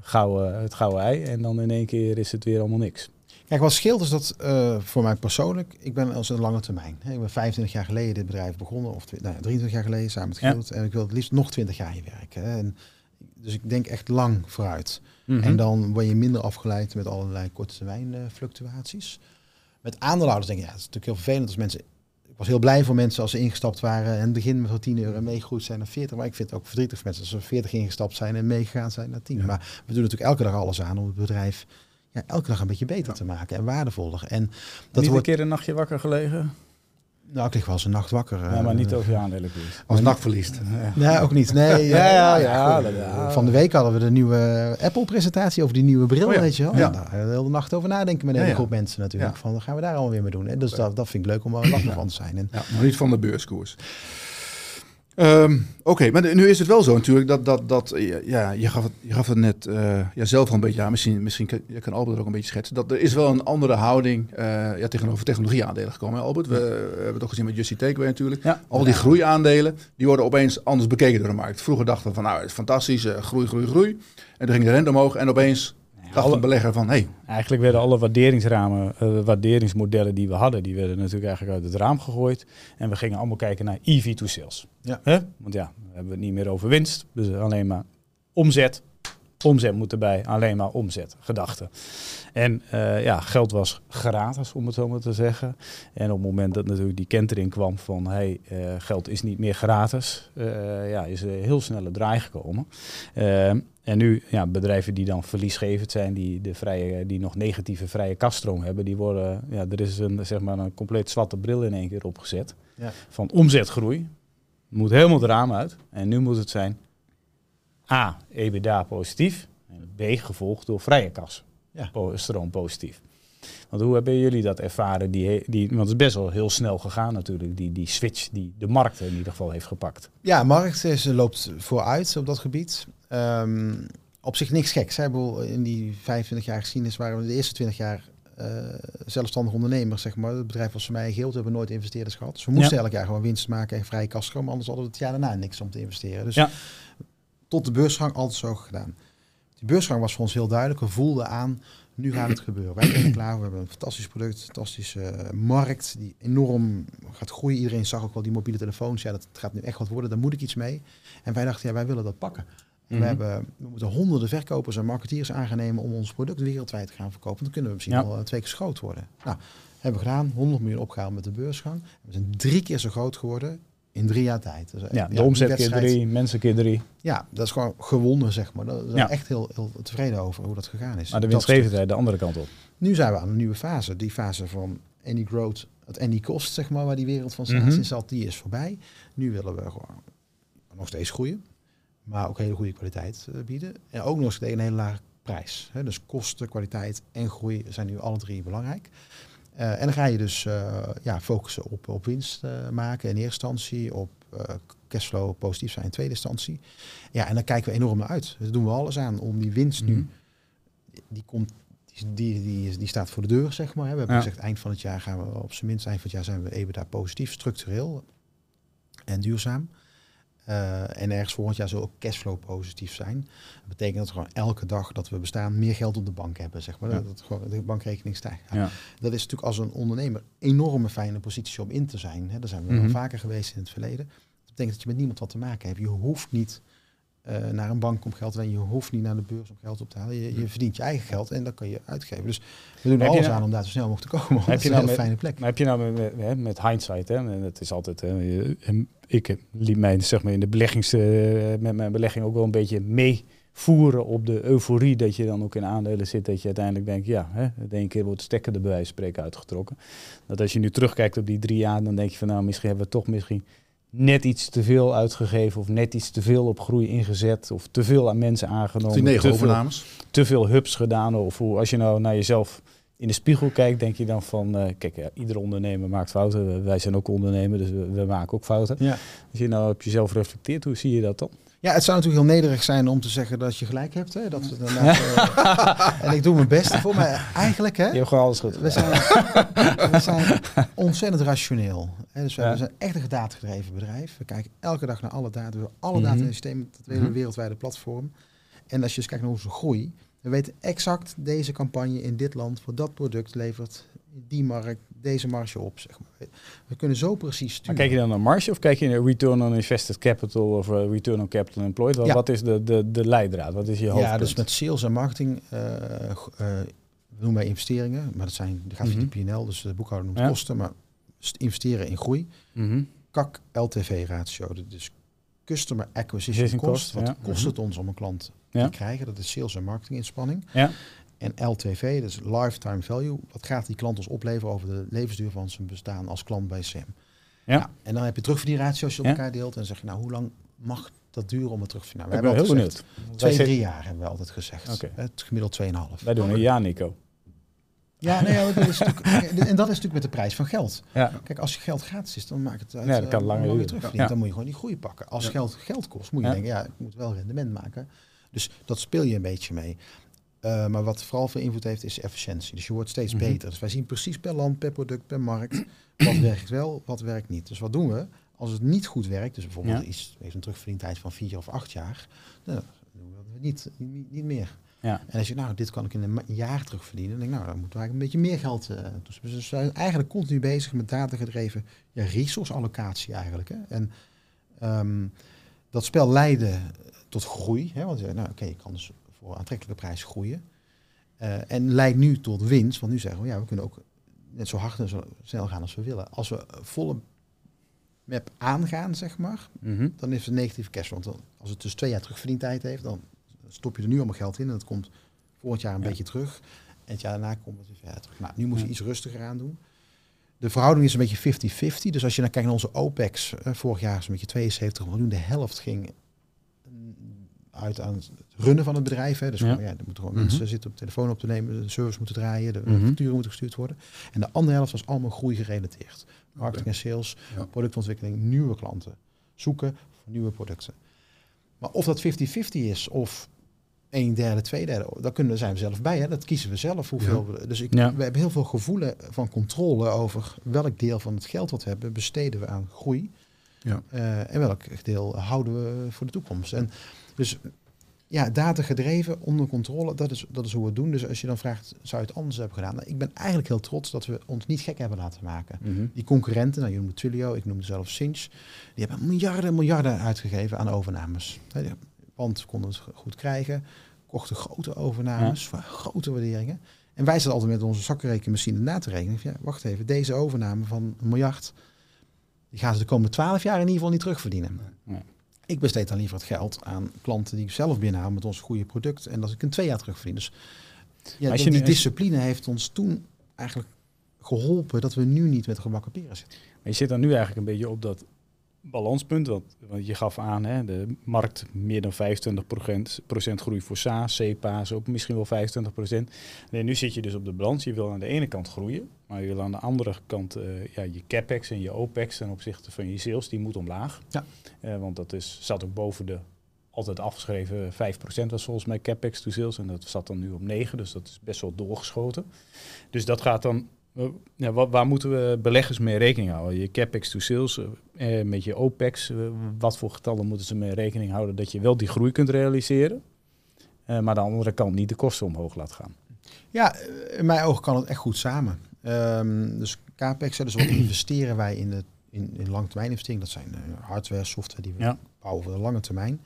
gouden, het gouden ei. En dan in één keer is het weer allemaal niks. Kijk, wat scheelt is dat uh, voor mij persoonlijk, ik ben als een lange termijn. Ik ben 25 jaar geleden dit bedrijf begonnen, of nou, 23 jaar geleden samen met Gilt. Ja. En ik wil het liefst nog 20 jaar hier werken. En, dus ik denk echt lang vooruit. Mm -hmm. En dan word je minder afgeleid met allerlei korte termijn fluctuaties. Met aandeelhouders denk ik, ja, het is natuurlijk heel vervelend als mensen ik was heel blij voor mensen als ze ingestapt waren en het begin voor 10 euro en meegegroeid zijn naar 40. Maar ik vind het ook verdrietig voor mensen als ze 40 ingestapt zijn en meegegaan zijn naar 10. Maar we doen natuurlijk elke dag alles aan om het bedrijf ja, elke dag een beetje beter te maken en waardevoller. En dat wordt... een keer een nachtje wakker gelegen? Nou, ik lig wel eens een nacht wakker. Ja, maar niet over je aandelen. Als nacht verliest. Nee, ook niet. Nee, ja, ja, ja, Van de week hadden we de nieuwe Apple-presentatie over die nieuwe bril, oh weet je wel. Ja. Daar de hele nacht over nadenken met een hele groep mensen natuurlijk. Van, wat gaan we daar allemaal weer mee doen? Dus dat, dat vind ik leuk om wel een van te zijn. En, ja, maar niet van de beurskoers. Ehm, oké, maar nu is het wel zo natuurlijk dat, dat, dat ja, je, gaf het, je gaf het net uh, ja, zelf al een beetje aan, misschien, misschien kan, je kan Albert ook een beetje schetsen, dat er is wel een andere houding uh, ja, tegenover technologieaandelen gekomen. Hè, Albert, we, hebben het ook gezien met Justy Takeaway natuurlijk. Ja. Al die groeiaandelen, die worden opeens anders bekeken door de markt. Vroeger dachten we van nou, het is fantastisch, uh, groei, groei, groei. En toen ging de rente omhoog en opeens dacht een belegger van, hey. Eigenlijk werden alle waarderingsramen, uh, waarderingsmodellen die we hadden, die werden natuurlijk eigenlijk uit het raam gegooid. En we gingen allemaal kijken naar EV to sales. Ja. Want ja, we hebben het niet meer over winst, dus alleen maar omzet. Omzet moet erbij, alleen maar omzet, gedachten. En uh, ja, geld was gratis, om het zo maar te zeggen. En op het moment dat natuurlijk die kentering kwam van hey, uh, geld is niet meer gratis, uh, ja, is er heel snel een draai gekomen. En nu, ja, bedrijven die dan verliesgevend zijn, die, de vrije, die nog negatieve vrije kaststroom hebben, die worden, ja, er is een, zeg maar een compleet zwarte bril in één keer opgezet. Ja. Van omzetgroei. Moet helemaal de raam uit. En nu moet het zijn A, EBITDA positief. En B, gevolgd door vrije kas. Ja. Stroom positief. Want hoe hebben jullie dat ervaren? Die, die, want het is best wel heel snel gegaan natuurlijk, die, die switch die de markt in ieder geval heeft gepakt. Ja, markt is, loopt vooruit op dat gebied. Um, op zich niks geks. Hè? In die 25 jaar geschiedenis waren we de eerste 20 jaar uh, zelfstandig ondernemers, zeg maar. Het bedrijf was voor mij geheel, we hebben nooit investeerders gehad. Dus we moesten elk jaar gewoon winst maken en vrije kast komen, anders hadden we het jaar daarna niks om te investeren. Dus ja. Tot de beursgang altijd zo gedaan. Die beursgang was voor ons heel duidelijk. We voelden aan, nu gaat het gebeuren. Wij zijn klaar, we hebben een fantastisch product, een fantastische markt die enorm gaat groeien. Iedereen zag ook wel die mobiele telefoons. Ja, dat gaat nu echt wat worden, daar moet ik iets mee. En wij dachten, ja, wij willen dat pakken. We, mhm. hebben, we moeten honderden verkopers en marketeers aangenemen om ons product wereldwijd te gaan verkopen. Dan kunnen we misschien wel eh, twee keer groot worden. Nou, hebben we gedaan, 100 miljoen opgehaald met de beursgang. We zijn drie keer zo groot geworden in drie jaar tijd. Dus, ja, de omzet keer drie, mensen keer drie. Ja, dat is gewoon gewonnen, zeg maar. Daar zijn echt heel, heel tevreden over hoe dat gegaan is. Maar de winstgevendheid de andere kant op. Nu zijn we aan een nieuwe fase. Die fase van any growth at any cost, zeg maar, waar die wereld van SaaS mm -hmm. zat, die is voorbij. Nu willen we gewoon nog steeds groeien maar ook hele goede kwaliteit uh, bieden. En ook nog eens tegen een hele lage prijs. Hè. Dus kosten, kwaliteit en groei zijn nu alle drie belangrijk. Uh, en dan ga je dus uh, ja, focussen op, op winst maken in eerste instantie, op cashflow positief zijn in tweede instantie. Ja, en dan kijken we enorm naar uit. Dus daar doen we alles aan om die winst nu, mhm. die komt die, die, die, staat voor de deur, zeg maar. We hebben gezegd, eind van het jaar gaan we op zijn minst, eind van het jaar zijn we EBITDA positief, structureel en duurzaam. Uh, en ergens volgend jaar zal ook cashflow positief zijn. Dat betekent dat we gewoon elke dag dat we bestaan meer geld op de bank hebben, zeg maar. Dat gewoon de bankrekening stijgt. Ja. Dat is natuurlijk als een ondernemer een enorme fijne positie om in te zijn. Hè. Daar zijn we mm vaker geweest in het verleden. Dat betekent dat je met niemand wat te maken hebt. Je hoeft niet uh, naar een bank om geld te lenen. Je hoeft niet naar de beurs om geld op te halen. Je, je verdient je eigen geld en dat kan je uitgeven. Dus we doen er alles nou, aan om daar zo snel mogelijk te komen. Heb je nou een met, fijne plek. Maar heb je nou met, met, met hindsight, hè, en het is altijd, hè, ik liet mij zeg maar in de beleggings, uh, met mijn belegging ook wel een beetje meevoeren op de euforie dat je dan ook in aandelen zit, dat je uiteindelijk denkt, ja, hè, de ene keer wordt de stekker er bij wijze spreken uitgetrokken. Dat als je nu terugkijkt op die drie jaar, dan denk je van nou, misschien hebben we toch misschien net iets te veel uitgegeven of net iets te veel op groei ingezet of te veel aan mensen aangenomen. Die negen te overnames. Veel, te veel hubs gedaan of hoe, als je nou naar jezelf in de spiegel kijkt, denk je dan van, uh, kijk, ja, iedere ondernemer maakt fouten. Wij zijn ook ondernemer, dus we, we maken ook fouten. Ja. Als je nou op jezelf reflecteert, hoe zie je dat dan? Ja, het zou natuurlijk heel nederig zijn om te zeggen dat je gelijk hebt. Hè? Dat, uh, en ik doe mijn best voor, maar eigenlijk... Hè, je hebt gewoon alles goed. We zijn, we zijn ontzettend rationeel. Hè? Dus we, zijn echt een datagedreven bedrijf. We kijken elke dag naar alle data. We alle data in systemen, dat hele mhm. wereldwijde platform. En als je eens kijkt naar onze groei... We weten exact deze campagne in dit land voor dat product levert die markt deze marge op. Zeg maar. We kunnen zo precies sturen. Maar kijk je dan naar marge of kijk je naar return on invested capital of uh, return on capital employed? Wat, wat is de, de, de leidraad? Wat is je hoofdpunt? Ja, dus met sales en marketing uh, uh, noemen wij investeringen, maar dat zijn, die gaat via mm -hmm. de PNL, dus de boekhouder noemt kosten, maar investeren in groei. Mm CAC LTV ratio, dus Customer Acquisition Cost. Wat kost het ons om een klant te krijgen? Dat is sales en marketing inspanning. Ja. En LTV, dus Lifetime Value. Wat gaat die klant ons opleveren over de levensduur van zijn bestaan als klant bij SEM? Ja. Nou, en dan heb je terugverdienratio als je op elkaar deelt. En zeg je, nou, hoe lang mag dat duren om het terug te vinden? Nou, we hebben heel benieuwd. Twee, drie jaar hebben we altijd gezegd. Het gemiddeld 2,5. Wij doen een jaar, Nico. Ja, nee, dat is en dat is natuurlijk met de prijs van geld. Ja. Kijk, als je geld gratis is, dan maakt het uit. Ja, dat kan uh, langer weer terug. Dan moet je gewoon die groei pakken. Als geld geld kost, moet je denken, ja, ik moet wel rendement maken. Dus dat speel je een beetje mee. Uh, maar wat vooral veel invloed heeft, is efficiëntie. Dus je wordt steeds mhm. beter. Dus wij zien precies per land, per product, per markt, wat werkt wel, wat werkt niet. Dus wat doen we? Als het niet goed werkt, dus bijvoorbeeld ja. iets, heeft een terugverdientijd van vier of acht jaar, dan doen we niet, niet, niet meer. Ja. En als je, nou, dit kan ik in een jaar terugverdienen, dan denk ik, nou, dan moeten we eigenlijk een beetje meer geld. Uh, dus we zijn eigenlijk continu bezig met datagedreven ja, resource allocatie eigenlijk. Hè. En um, dat spel leidde tot groei. Hè, want nou, oké, je kan dus voor aantrekkelijke prijs groeien. Uh, en leidt nu tot winst, want nu zeggen we, ja, we kunnen ook net zo hard en zo snel gaan als we willen. Als we volle map aangaan, zeg maar, mm dan is het negatieve cash. Want als het dus twee jaar terugverdientijd heeft, dan stop je er nu allemaal geld in en dat komt volgend jaar een beetje terug. En het jaar daarna komt het weer verder terug. Nou, nu moet je iets rustiger aan doen. De verhouding is een beetje 50-50. Dus als je dan kijkt naar onze OPEX, uh, vorig jaar is een beetje 72 miljoen. De helft ging uit aan runnen van het bedrijf. Hè. Dus ja. Gewoon, ja, er moeten gewoon mhm. mensen zitten op telefoon op te nemen, de service moeten draaien, de mm facturen moeten gestuurd worden. En de andere helft was allemaal groei gerelateerd. Marketing en sales, productontwikkeling, nieuwe klanten. Zoeken voor nieuwe producten. Maar of dat 50-50 is of een derde, twee derde, daar kunnen, zijn we zelf bij. Hè? Dat kiezen we zelf. Hoeveel we, dus ik, we hebben heel veel gevoelen van controle over welk deel van het geld wat we hebben besteden we aan groei. Ja. Uh, en welk deel houden we voor de toekomst. En dus ja, data gedreven, onder controle, dat is, dat is hoe we het doen. Dus als je dan vraagt, zou je het anders hebben gedaan? Nou, ik ben eigenlijk heel trots dat we ons niet gek hebben laten maken. Mhm. Die concurrenten, nou, je noemde Twilio, ik noemde zelf Sinch, die hebben miljarden en miljarden uitgegeven aan overnames. Want konden het goed krijgen, kochten grote overnames, voor grote waarderingen. En wij zitten altijd met onze zakkenrekenmachine na te rekenen. Ja, wacht even, deze overname van een miljard, die gaan ze de komende twaalf jaar in ieder geval niet terugverdienen. Ik besteed dan liever het geld aan klanten die ik zelf binnenhaal met ons goede product. En dat ik in twee jaar terugverdien. Dus ja, als je die discipline heeft ons toen eigenlijk geholpen dat we nu niet met gebakken peren zitten. Maar je zit dan nu eigenlijk een beetje op dat balanspunt. Want, want je gaf aan, hè, de markt meer dan 25% procent groei voor SaaS, CPA's ook misschien wel 25%. Nee, nu zit je dus op de balans. Je wil aan de ene kant groeien, maar je wil aan de andere kant uh, ja, je capex en je opex ten opzichte van je sales, die moet omlaag. Ja. Uh, want dat is, zat ook boven de altijd afgeschreven 5% was volgens mij capex to sales en dat zat dan nu op 9, dus dat is best wel doorgeschoten. Dus dat gaat dan ja, waar, waar, moeten we beleggers mee rekening houden? Je capex to sales, eh, met je opex, eh, wat voor getallen moeten ze mee rekening houden dat je wel die groei kunt realiseren, eh, maar aan de andere kant niet de kosten omhoog laat gaan? Ja, in mijn ogen kan het echt goed samen. Um, dus capex, dus wat investeren wij in, de, in, in langetermijn investering? Dat zijn uh, hardware, software die we bouwen voor de lange termijn.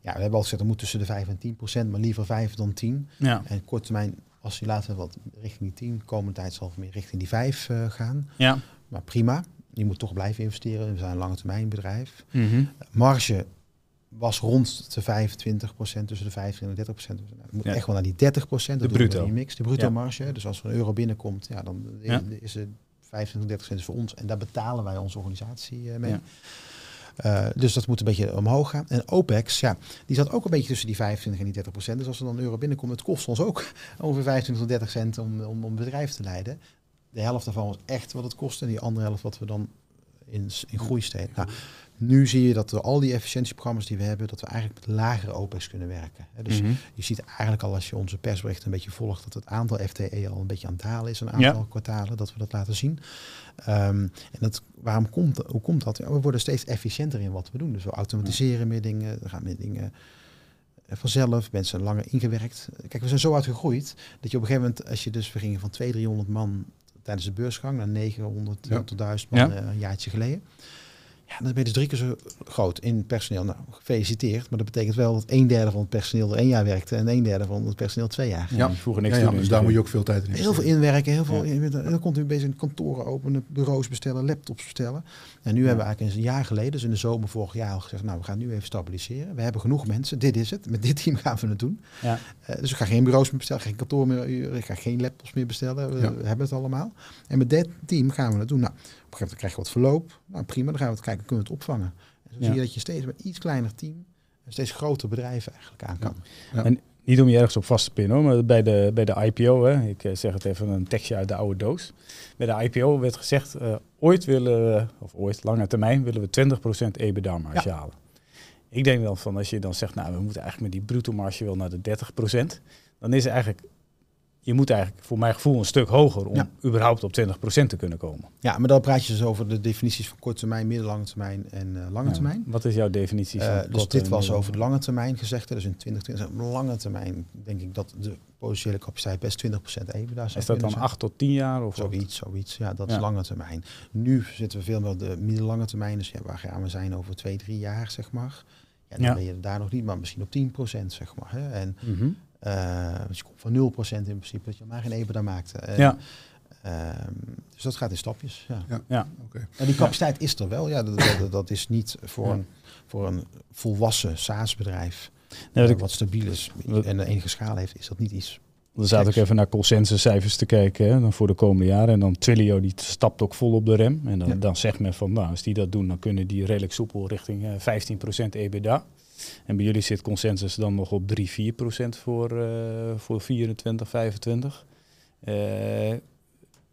Ja, we hebben al gezegd, dat moet tussen de 5 en 10 procent, maar liever 5 dan 10. Ja. En kort termijn als je later wat richting die 10, komende tijd zal meer richting die 5 uh, eh, gaan. Ja. Maar prima. Je moet toch blijven investeren. We zijn een lange termijn bedrijf. Mm -hmm. Marge was rond de 25 procent, tussen de 15 en de 30 procent. We moeten echt wel naar die 30 procent. De bruto. Mix, de bruto marge. Dus als er een euro binnenkomt, ja, dan is het 25, 30 procent voor ons. En daar betalen wij onze organisatie uh, mee. Uh, dus dat moet een beetje omhoog gaan. En OPEX, ja, die zat ook een beetje tussen die 25 en die 30 procent. Dus als er dan een euro binnenkomt, het kost ons ook over 25 tot 30 cent om, om, om bedrijf te leiden. De helft daarvan was echt wat het kost en die andere helft wat we dan in, in groei steken. Nou, nu zie je dat door al die efficiëntieprogramma's die we hebben, dat we eigenlijk met lagere OPEX kunnen werken. Dus mhm. je ziet eigenlijk al als je onze persberichten een beetje volgt, dat het aantal FTE al een beetje aan het dalen is, een aantal kwartalen, dat we dat laten zien. Um, en dat, waarom komt, hoe komt dat? we worden steeds efficiënter in wat we doen. Dus we automatiseren meer dingen, er gaan meer dingen eh, vanzelf, mensen langer ingewerkt. Kijk, we zijn zo uitgegroeid dat je op een gegeven moment, als je dus, we gingen van 200, 300 man tijdens de beursgang naar 900 tot 1000 man ja. Eh, een jaartje geleden Ja, dan ben je dus drie keer zo groot in personeel. Nou, gefeliciteerd. Maar dat betekent wel dat een derde van het personeel er één jaar werkte en een derde van het personeel twee jaar. Ja, vroeger niks ja, dus daar moet je ook veel tijd in Heel veel inwerken, heel veel. Ja. Dan komt u bezig in kantoren openen, bureaus bestellen, laptops bestellen. En nu hebben we eigenlijk een jaar geleden, dus in de zomer vorig jaar al gezegd, nou we gaan nu even stabiliseren. We hebben genoeg mensen, dit is het. Met dit team gaan we het doen. Ja. Uh, dus ik ga geen bureaus meer bestellen, geen kantoor meer, ik ga geen laptops meer bestellen. We hebben het allemaal. En met dit team gaan we het doen. Nou, een gegeven moment krijg je wat verloop. Nou prima, dan gaan we het kijken, kunnen we het opvangen. En zo zie je dat je steeds met iets kleiner team een steeds groter bedrijven eigenlijk aan kan. Ja. En niet om je ergens op vast te pinnen, maar bij de, bij de IPO, hè, ik eh, zeg het even een tekstje uit de oude doos. Bij de IPO werd gezegd, uh, ooit willen we, of ooit lange termijn, willen we 20% EBITDA marge ja. halen. Ik denk dan van als je dan zegt, nou we moeten eigenlijk met die bruto marge wel naar de 30%, dan is eigenlijk je moet eigenlijk voor mijn gevoel een stuk hoger om überhaupt op 20% te kunnen komen. Ja, maar dan praat je dus over de definities van korte termijn, middellange termijn en uh, lange termijn. Wat is jouw definitie van uh, Dus dit was over de lange termijn gezegd. Dus in 2020, lange termijn denk ik dat de potentiële capaciteit best 20% EBITDA Is dat dan 8 tot 10 jaar? Of zoiets, zoiets. Ja, dat is lange termijn. Nu zitten we veel meer op de middellange termijn. Dus ja, waar gaan we zijn over 2, 3 jaar, zeg maar. Ja, dan ben je daar nog niet, maar misschien op 10%, zeg maar. Hè. En mm uh, dus je komt van 0% in principe, dat je maar geen EBITDA maakte. En, ja. Uh, dus dat gaat in stapjes. Ja. ja. ja. Okay. En die capaciteit is er wel. Ja, dat, dat, dat is niet voor, een, voor een volwassen SaaS-bedrijf nee, uh, wat stabiel is en de enige schaal heeft, is dat niet iets. Dan zat ik even naar consensuscijfers te kijken hè, dan voor de komende jaren. En dan Twilio die stapt ook vol op de rem. En dan, dan zegt men van, nou, als die dat doen, dan kunnen die redelijk soepel richting 15% EBITDA. En bij jullie zit consensus dan nog op 3, 4 procent voor, uh, voor 24, 25. Uh,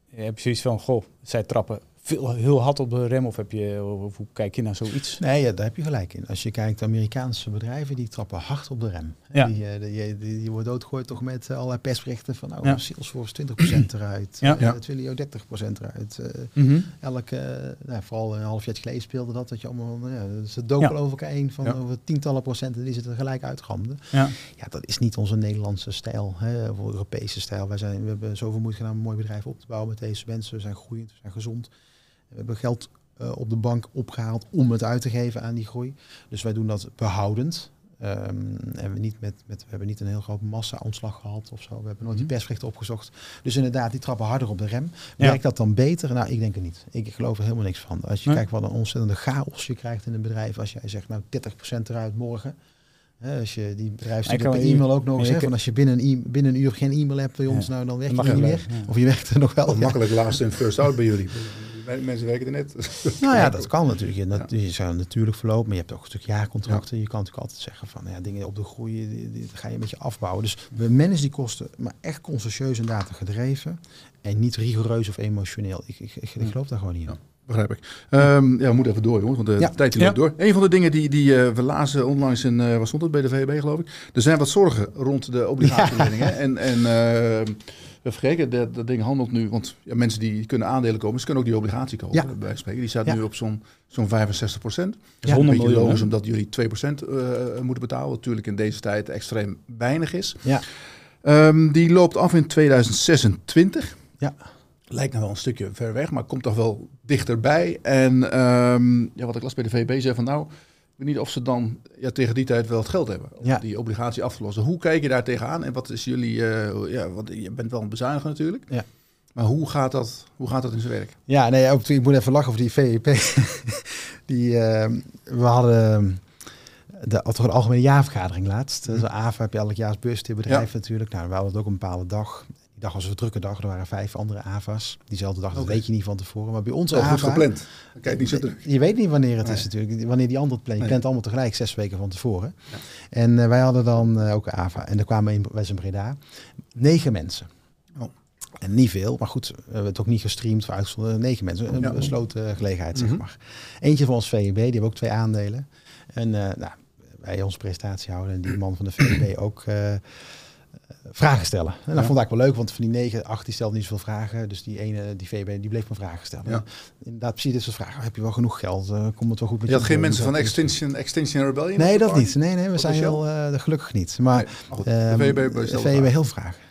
heb je zoiets van, goh, zij trappen veel, heel hard op de rem? Of, heb je, of hoe kijk je naar zoiets? Nee, ja, daar heb je gelijk in. Als je kijkt, Amerikaanse bedrijven die trappen hard op de rem. Ja. Die, uh, die, die, die, wordt doodgegooid toch met uh, allerlei persberichten van nou, ja. Salesforce 20% eruit, ja. Uh, Twilio 30% eruit. Uh, mm -hmm. Elke, nou, vooral een half jaar geleden speelde dat, dat je allemaal, ja, ze doken over elkaar heen van over tientallen procenten, die zitten gelijk uitgeramden. Ja. ja, dat is niet onze Nederlandse stijl, hè, of Europese stijl. Wij zijn, we hebben zoveel moeite gedaan om een mooi bedrijf op te bouwen met deze mensen. We zijn groeiend, we zijn gezond. We hebben geld uh, op de bank opgehaald om het uit te geven aan die groei. Dus wij doen dat behoudend. Um, en we, niet met, met, we hebben niet een heel groot massa-ontslag gehad of zo. We hebben nooit die mhm. persberichten opgezocht. Dus inderdaad, die trappen harder op de rem. Werkt dat dan beter? Nou, ik denk het niet. Ik geloof er helemaal niks van. Als je kijkt wat een ontzettende chaos je krijgt in een bedrijf. Als jij zegt, nou 30% eruit morgen. Hè, als je die bedrijfsstukken per e-mail ook nog eens zegt. als je binnen een, binnen een uur geen e-mail hebt bij ons, nou dan werk je niet meer. Of je werkt er nog wel. Makkelijk last in first out bij jullie. Mensen werken er net. Nou ja, dat kan natuurlijk. Je, je zou natuurlijk verlopen, maar je hebt ook een stuk jaarcontracten. Je kan natuurlijk altijd zeggen van ja, dingen op de groei, die, die, ga je een beetje afbouwen. Dus we managen die kosten, maar echt consciëntieus en data gedreven. En niet rigoureus of emotioneel. Ik, ik, ik, geloof daar gewoon niet in. Begrijp ik. Um, ja, we moeten even door, jongens, want de tijd loopt door. Een van de dingen die, die uh, we lazen onlangs in, uh, wat stond het bij de VEB, geloof ik. Er zijn wat zorgen rond de obligatieleningen. En, en uh, vergeten, dat, dat ding handelt nu, want ja, mensen die kunnen aandelen komen, ze kunnen ook die obligatie kopen, ja. bij spreken. Die staat nu op zo'n zo'n 65 procent. Dat is 100 miljoen. logisch omdat jullie 2 procent uh, moeten betalen, wat natuurlijk in deze tijd extreem weinig is. Ja. Um, die loopt af in 2026. Ja. Lijkt nou wel een stukje ver weg, maar komt toch wel dichterbij. En um, ja, wat ik las bij de VB zei van nou, weet niet of ze dan ja, tegen die tijd wel het geld hebben om ja. die obligatie af te lossen. Hoe kijk je daar tegenaan en wat is jullie, uh, ja, want je bent wel een bezuiniger natuurlijk. Ja. Maar hoe gaat, dat, hoe gaat dat in zijn werk? Ja, nee, ook, ik moet even lachen over die VEP. die, uh, we hadden de, de algemene jaarvergadering laatst. Dus AVA heb je elk jaar als beursbedrijf ja. natuurlijk. Nou, we hadden het ook een bepaalde dag. Die dag was een drukke dag. Er waren vijf andere AVA's. Diezelfde dag, dat weet je niet van tevoren. Maar bij ons AVA... Goed gepland. Kijk, niet zo druk. Je weet niet wanneer het is natuurlijk. Wanneer die andere plan. Je plant allemaal tegelijk zes weken van tevoren. Ja. En uh, wij hadden dan uh, ook AVA. En er kwamen in, wij zijn Breda negen mensen. Oh. En niet veel, maar goed, we hebben het ook niet gestreamd voor uitgezonden. Negen mensen, een ja. besloten gelegenheid, zeg mm -hmm. maar. Eentje van ons VNB, die hebben ook twee aandelen. En uh, nou, wij onze presentatie houden en die man van de VNB ook vragen stellen. En dat vond ik wel leuk, want van die 9, 8 die stelde niet zoveel vragen. Dus die ene, die VB, die bleef me vragen stellen. Ja. Inderdaad, precies dit soort vragen. Heb je wel genoeg geld? Uh, komt het wel goed met je? had geen mensen van Extinction, Extinction Rebellion? Nee, dat niet. Nee, nee, we zijn heel uh, gelukkig niet. Maar, nee, um, de VB, VB heel vragen.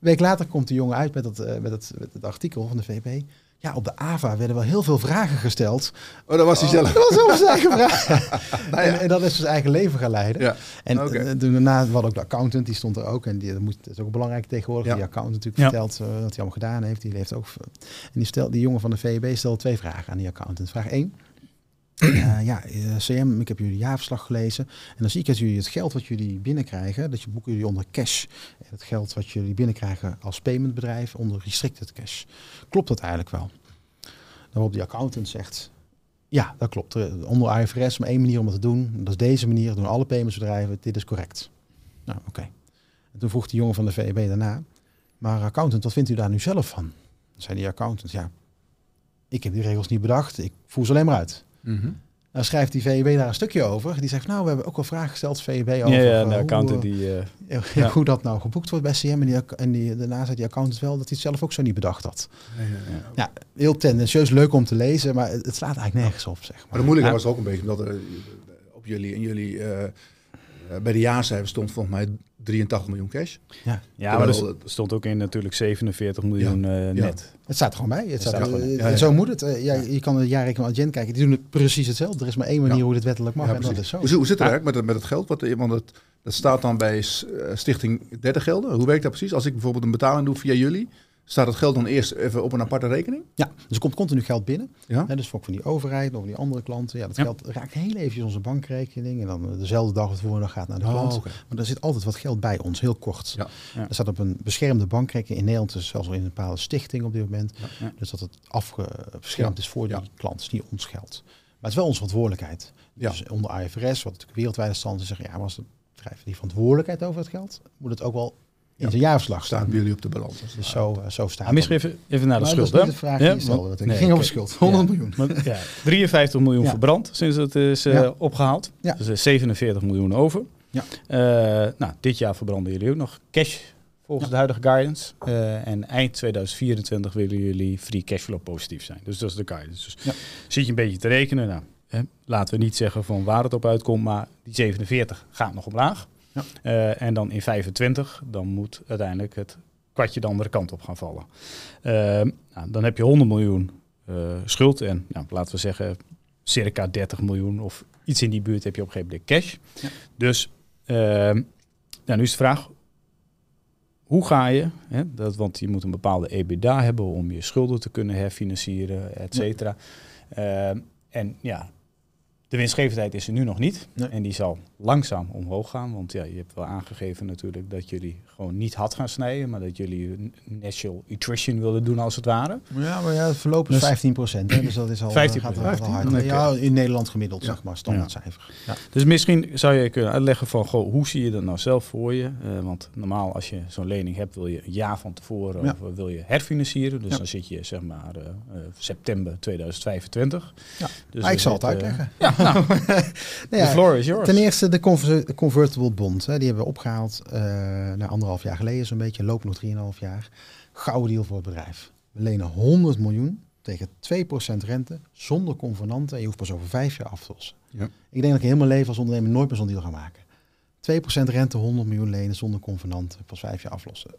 Een week later komt de jongen uit met dat, uh, met, dat, met het artikel van de VB. Ja, op de AVA werden wel heel veel vragen gesteld. Oh, dat was hij zelf. Dat was over zijn eigen vraag. nou ja. en, dat is zijn eigen leven gaan leiden. Ja. En okay. toen daarna had ook de accountant, die stond er ook. En die, dat, moet, dat is ook belangrijk tegenwoordig. Die accountant natuurlijk vertelt uh, wat hij allemaal gedaan heeft. Die leeft ook. En die, stelt, die jongen van de VEB stelde twee vragen aan die accountant. Vraag 1. Uh, ja, eh, CM, ik heb jullie jaarverslag gelezen. En dan zie ik dat jullie het geld wat jullie binnenkrijgen, dat je boeken jullie onder cash. En het geld wat jullie binnenkrijgen als paymentbedrijf onder restricted cash. Klopt dat eigenlijk wel? Waarop die accountant zegt, ja, dat klopt. Onder IFRS maar één manier om het te doen. Dat is deze manier, doen alle paymentsbedrijven. Dit is correct. Nou, oké. En toen vroeg die jongen van de VEB daarna, maar accountant, wat vindt u daar nu zelf van? Dan zei die accountant, ja, ik heb die regels niet bedacht. Ik voer ze alleen maar uit. Mm Dan schrijft die VEB daar een stukje over. Die zegt, nou, we hebben ook wel vragen gesteld, VEB, over ja, ja, de uh, accountant die, uh, ja. hoe dat nou geboekt wordt bij CM. En, die, en die, daarna zei die accountant wel dat hij het zelf ook zo niet bedacht had. Ja, ja, heel tendentieus, leuk om te lezen, maar het, slaat eigenlijk nergens op, zeg maar. Maar de moeilijke was ook een beetje, omdat er op jullie, en jullie bij de jaarcijfers stond volgens mij 83 miljoen cash. Ja, ja maar er stond ook in natuurlijk 47 miljoen ja. uh, net. Het staat er gewoon bij. Het staat, uh, zo moet het. Uh, ja, Je kan het jaarrekening van Agent kijken. Die doen het precies hetzelfde. Er is maar één manier hoe dit wettelijk mag. en dat is zo. Hoe, hoe zit het eigenlijk met het, met het geld? Wat, want het, dat staat dan bij Stichting Derde Gelden. Hoe werkt dat precies? Als ik bijvoorbeeld een betaling doe via jullie, Staat het geld dan eerst even op een aparte rekening? Ja, dus er komt continu geld binnen. Ja? dus ook van die overheid of die andere klanten. Ja, dat geld raakt heel eventjes onze bankrekening. En dan dezelfde dag of dag gaat naar de oh, klant. Maar er zit altijd wat geld bij ons, heel kort. Ja. Er staat op een beschermde bankrekening. In Nederland is zelfs in een bepaalde stichting op dit moment. Dus dat het afgeschermd is voor die klant. is niet ons geld. Maar het is wel onze verantwoordelijkheid. Dus onder IFRS, wat natuurlijk wereldwijde stand is, zeggen ja, maar als het bedrijf die verantwoordelijkheid over het geld, moet het ook wel in zijn jaarverslag staan. bij jullie op de balans. Dus zo, uh, zo staat Misschien even, even naar de schuld. Dat is de vraag die stelde. Nee, ging over schuld. 100 miljoen. Maar, ja, 53 miljoen verbrand sinds het is uh, opgehaald. Dus 47 miljoen over. Ja. Uh, nou, dit jaar verbranden jullie ook nog cash volgens de huidige guidance. en eind 2024 willen jullie free cashflow positief zijn. Dus dat is de guidance. Dus zit je een beetje te rekenen. Nou, hè, laten we niet zeggen van waar het op uitkomt, maar die 47 gaat nog omlaag. Uh, en dan in 25, dan moet uiteindelijk het kwartje de andere kant op gaan vallen. Uh, nou, dan heb je 100 miljoen uh, schuld en nou, laten we zeggen circa 30 miljoen of iets in die buurt heb je op een gegeven moment cash. Ja. Dus nou, nu is de vraag, hoe ga je, hè, dat, want je moet een bepaalde EBITDA hebben om je schulden te kunnen herfinancieren, et cetera. Ja. En ja, de winstgevendheid is er nu nog niet. En die zal langzaam omhoog gaan. Want ja, je hebt wel aangegeven natuurlijk dat jullie gewoon niet had gaan snijden. Maar dat jullie natural attrition wilden doen als het ware. Ja, maar ja, het verloop is 15 procent. Dus dat is al, 15 gaat wel hard. Ja, in Nederland gemiddeld, zeg maar, standaardcijfer. Ja. Dus misschien zou je kunnen uitleggen van, goh, hoe zie je dat nou zelf voor je? Uh, want normaal als je zo'n lening hebt, wil je een jaar van tevoren of wil je herfinancieren. Dus dan zit je zeg maar uh, september 2025. Ja, dus ah, ik zal het uitleggen. Ja, nou, de floor is yours. Ten eerste de convertible bond. Hè, die hebben we opgehaald uh, naar anderhalf jaar geleden zo'n beetje. Lopen nog 3,5 jaar. Gouden deal voor het bedrijf. We lenen 100 miljoen tegen 2% rente zonder convenanten. En je hoeft pas over vijf jaar af te lossen. Ja. Ik denk dat ik mijn leven als ondernemer nooit meer zo'n deal ga maken. 2% rente, 100 miljoen lenen zonder convenanten. Pas vijf jaar aflossen.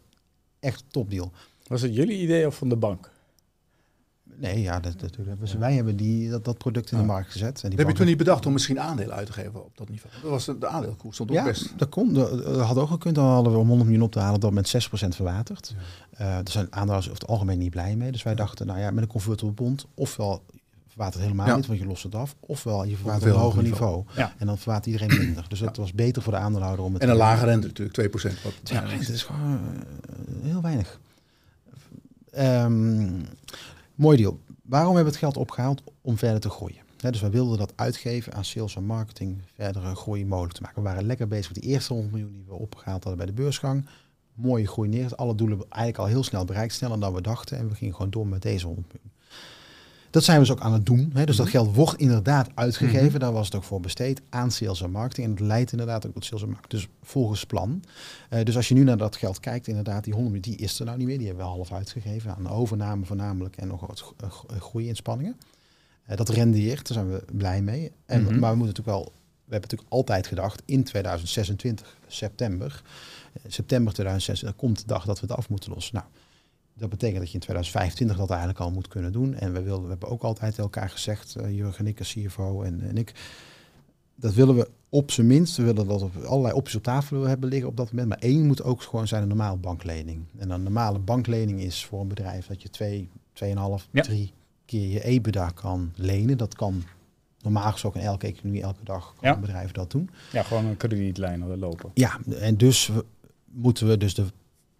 Echt topdeal. Was het jullie idee of van de bank? Nee, ja, dat, dat, wij hebben die, dat, dat product in de markt gezet. En die heb je toen niet bedacht om misschien aandelen uit te geven op dat niveau? Dat was de, de aandeelkoers stond ook ja, best. dat kon. Dat, had ook gekund. Dan hadden we om 100 miljoen op te halen dat met 6% verwaterd. Ja. Uh, daar zijn aandeelhouders over het algemeen niet blij mee. Dus wij dachten, nou ja, met een convertible bond, ofwel verwatert helemaal niet, want je lost het af. Ofwel je verwatert op een hoger niveau. Ja. En dan verwatert iedereen minder. Dus dat was beter voor de aandeelhouder om het En een lage rente natuurlijk, 2%. Wat ja, dat is gewoon uh, heel weinig. Um, mooi deal. Waarom hebben we het geld opgehaald? Om verder te groeien. dus we wilden dat uitgeven aan sales en marketing, verdere groei mogelijk te maken. We waren lekker bezig met die eerste 100 miljoen die we opgehaald hadden bij de beursgang. Mooie groei neer. Alle doelen eigenlijk al heel snel bereikt, sneller dan we dachten. En we gingen gewoon door met deze 100 miljoen. Dat zijn we dus ook aan het doen. Hè. Dus dat mhm. geld wordt inderdaad uitgegeven. Mhm. Daar was het ook voor besteed aan sales en marketing. En het leidt inderdaad ook tot sales en marketing. Dus volgens plan. Uh, dus als je nu naar dat geld kijkt, inderdaad, die 100 die is er nou niet meer. Die hebben we half uitgegeven aan overname voornamelijk en nog wat groeiinspanningen. Uh, dat rendeert, daar zijn we blij mee. En, mhm. Maar we moeten natuurlijk wel, we hebben natuurlijk altijd gedacht, in 2026, september, september 2026, komt de dag dat we het af moeten lossen. Nou, dat betekent dat je in 2025 dat eigenlijk al moet kunnen doen. En we, willen, we hebben ook altijd elkaar gezegd, uh, Jurgen en ik als CFO en, en ik, dat willen we op zijn minst. We willen dat op allerlei opties op tafel hebben liggen op dat moment. Maar één moet ook gewoon zijn een normale banklening. En een normale banklening is voor een bedrijf dat je twee, tweeënhalf, ja. drie keer je EBITDA kan lenen. Dat kan normaal gesproken in elke economie, elke dag kan een bedrijf dat doen. Ja, gewoon een kredietlijn lopen. Ja, en dus moeten we dus de,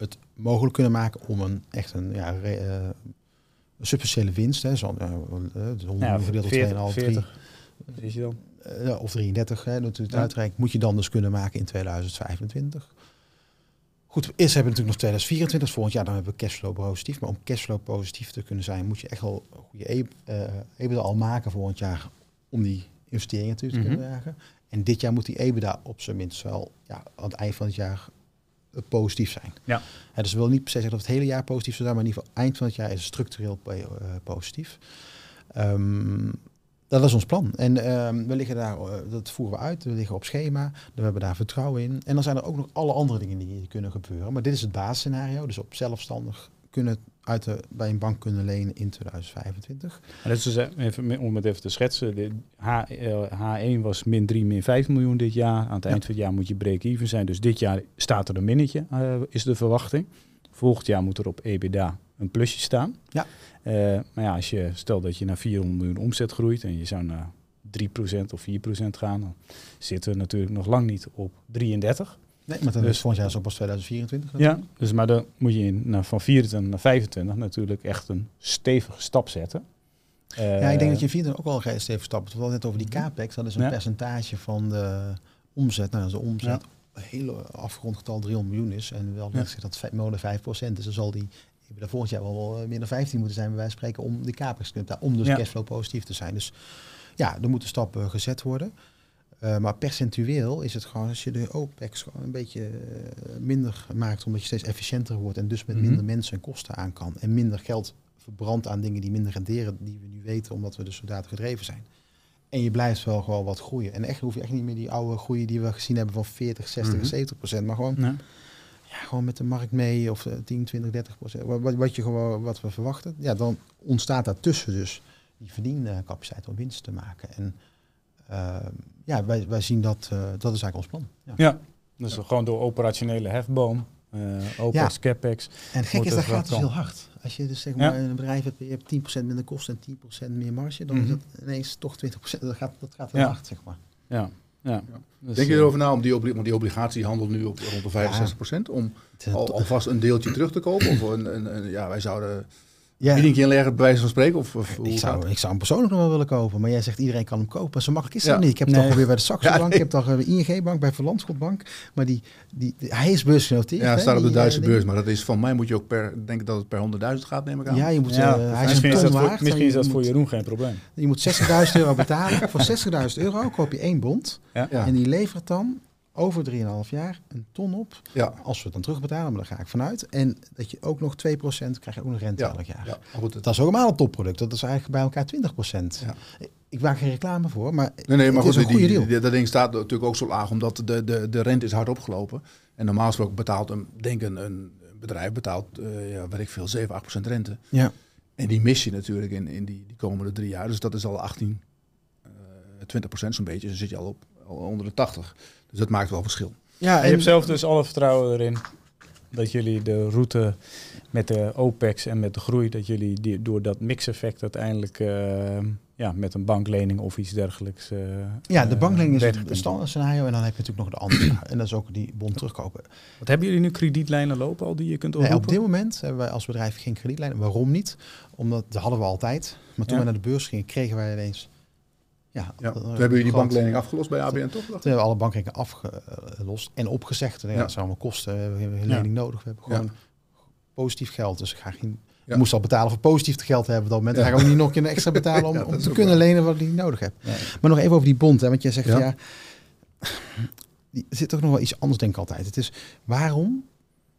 het mogelijk kunnen maken om een echt een ja, uh, substantiële winst, hè, zo'n uh, 100 ja, gedeeld 2,5, 3. Is je dan? Uh, of 33, hè, natuurlijk ja. uitreikt, moet je dan dus kunnen maken in 2025. Goed, eerst hebben we natuurlijk nog 2024, volgend jaar dan hebben we cashflow positief. Maar om cashflow positief te kunnen zijn, moet je echt wel goede e uh, EBITDA al maken volgend jaar om die investeringen te kunnen mm -hmm. En dit jaar moet die EBITDA op zijn minst wel ja, aan het eind van het jaar eh, positief zijn. Ja. En dus we wil niet per se zeggen dat het hele jaar positief zou zijn, maar in ieder geval eind van het jaar is het structureel uh, positief. Um, dat is ons plan. En um, we liggen daar, uh, dat voeren we uit, we liggen op schema, we hebben daar vertrouwen in. En dan zijn er ook nog alle andere dingen die kunnen gebeuren. Maar dit is het basisscenario, dus op zelfstandig kunnen uit de, bij een bank kunnen lenen in 2025. dat is dus even, om het even te schetsen, de H, H1 was min 3, min 5 miljoen dit jaar. Aan het eind van het jaar moet je break-even zijn. Dus dit jaar staat er een minnetje, uh, is de verwachting. Volgend jaar moet er op EBITDA een plusje staan. Ja. Uh, maar ja, als je stel dat je naar 400 miljoen omzet groeit en je zou naar 3% of 4% gaan, dan zitten we natuurlijk nog lang niet op 33. Nee, maar dan dus, is volgend jaar zo pas 2024. Ja, dus maar dan moet je in, nou, van 24 naar 25 natuurlijk echt een stevige stap zetten. Uh, ja, ik denk dat je 24 ook wel een stevige stap. We hadden net over die mhm. capex. Dat is een percentage van de omzet. Nou, als de omzet ja. hele afgerond getal 300 miljoen is en wel ja. dat molen 5 procent is, dan zal die daar volgend jaar wel eh, meer dan 15 moeten zijn, bij wijze van spreken, om de capex te kunnen om dus cashflow positief te zijn. Dus ja, er moeten stappen gezet worden. Uh, maar percentueel is het gewoon, als je de OPEX gewoon een beetje uh, minder maakt, omdat je steeds efficiënter wordt en dus met mhm. minder mensen en kosten aan kan en minder geld verbrandt aan dingen die minder renderen, die we nu weten, omdat we dus zodanig gedreven zijn. En je blijft wel gewoon wat groeien. En echt hoef je echt niet meer die oude groei die we gezien hebben van 40, 60, mm 70 procent, maar gewoon ja, gewoon met de markt mee of 10, 20, 30 procent. Wat, wat, je gewoon, wat we verwachten. Ja, dan ontstaat daartussen dus die verdiencapaciteit om winst te maken. En ja, wij, wij zien dat, uh, dat is eigenlijk ons plan. Ja, ja dus ja. gewoon door operationele hefboom, uh, OPEX, ja. CAPEX. En gek is, dat gaat dus heel hard. Als je dus zeg maar een bedrijf hebt, je hebt 10% minder kosten en 10% meer marge, dan mm -hmm. is het ineens toch 20%. Dat gaat, dat gaat heel hard, zeg maar. Ja, ja. Dus, Denk je erover na om die, want die obligatiehandel nu op rond de 65%, om al, alvast een deeltje terug te kopen? Of een, een, een ja, wij zouden ja. Bieding inleggen, bij wijze van spreken? Of, of ik, zou, ik zou hem persoonlijk nog wel willen kopen. Maar jij zegt iedereen kan hem kopen. Zo makkelijk is het niet. Ik heb het al weer bij de Saxo Bank, ja, nee. ik heb het al bij ING-bank, bij Verlandschot Bank. Maar die, die, die, hij is beursgenoteerd. Ja, staat op de Duitse beurs. Maar dat is van mij moet je ook per, denken dat het per 100.000 gaat, neem ik aan. Ja, je moet, ja, uh, hij is misschien, is dat waard, voor, misschien is dat voor Jeroen geen probleem. Je moet 60.000 euro betalen. voor 60.000 euro koop je één bond. En die levert dan over 3,5 jaar een ton op. Ja. Als we het dan terugbetalen, maar daar ga ik vanuit. En dat je ook nog 2% krijg je ook nog rente ja. elk jaar. Ja. Goed, dat is ook een topproduct. Dat is eigenlijk bij elkaar 20%. Ja. Ik maak geen reclame voor, maar, nee, nee, maar goed, is een goede deal. Die, dat ding staat natuurlijk ook zo laag, omdat de, de, de rente is hard opgelopen. En normaal gesproken betaalt een, denk een, een bedrijf betaalt, uh, ja, weet ik veel, 7, 8% rente. Ja. En die mis je natuurlijk in, in die, die komende drie jaar. Dus dat is al 18, uh, 20% zo'n beetje. Dus dan zit je al op al onder de 80. Dus dat maakt wel verschil. Ja, en, je hebt zelf dus alle vertrouwen erin dat jullie de route met de OPEX en met de groei, dat jullie die, door dat mix-effect uiteindelijk uh, ja, met een banklening of iets dergelijks. Uh, ja, de banklening is het standaard scenario en dan heb je natuurlijk nog de andere. en dat is ook die bond terugkopen. Wat hebben jullie nu kredietlijnen lopen al die je kunt oproepen? Nee, op dit moment hebben wij als bedrijf geen kredietlijnen. Waarom niet? Omdat dat hadden we altijd. Maar toen ja. we naar de beurs gingen, kregen wij ineens ja, ja. Toen hebben jullie die banklening afgelost bij ABN toch? Toen hebben we alle bankrekeningen afgelost en opgezegd. Ja, dat zijn allemaal kosten. We hebben een lening nodig. We hebben gewoon positief geld. Dus ik ga geen... Je moest al betalen voor positief geld hebben op dat moment. Dan ga ik ook niet nog een extra betalen om, om te kunnen lenen wat ik niet nodig heb. Maar nog even over die bond. Hè, want jij zegt ja, ja er zit toch nog wel iets anders denk ik altijd. Het is waarom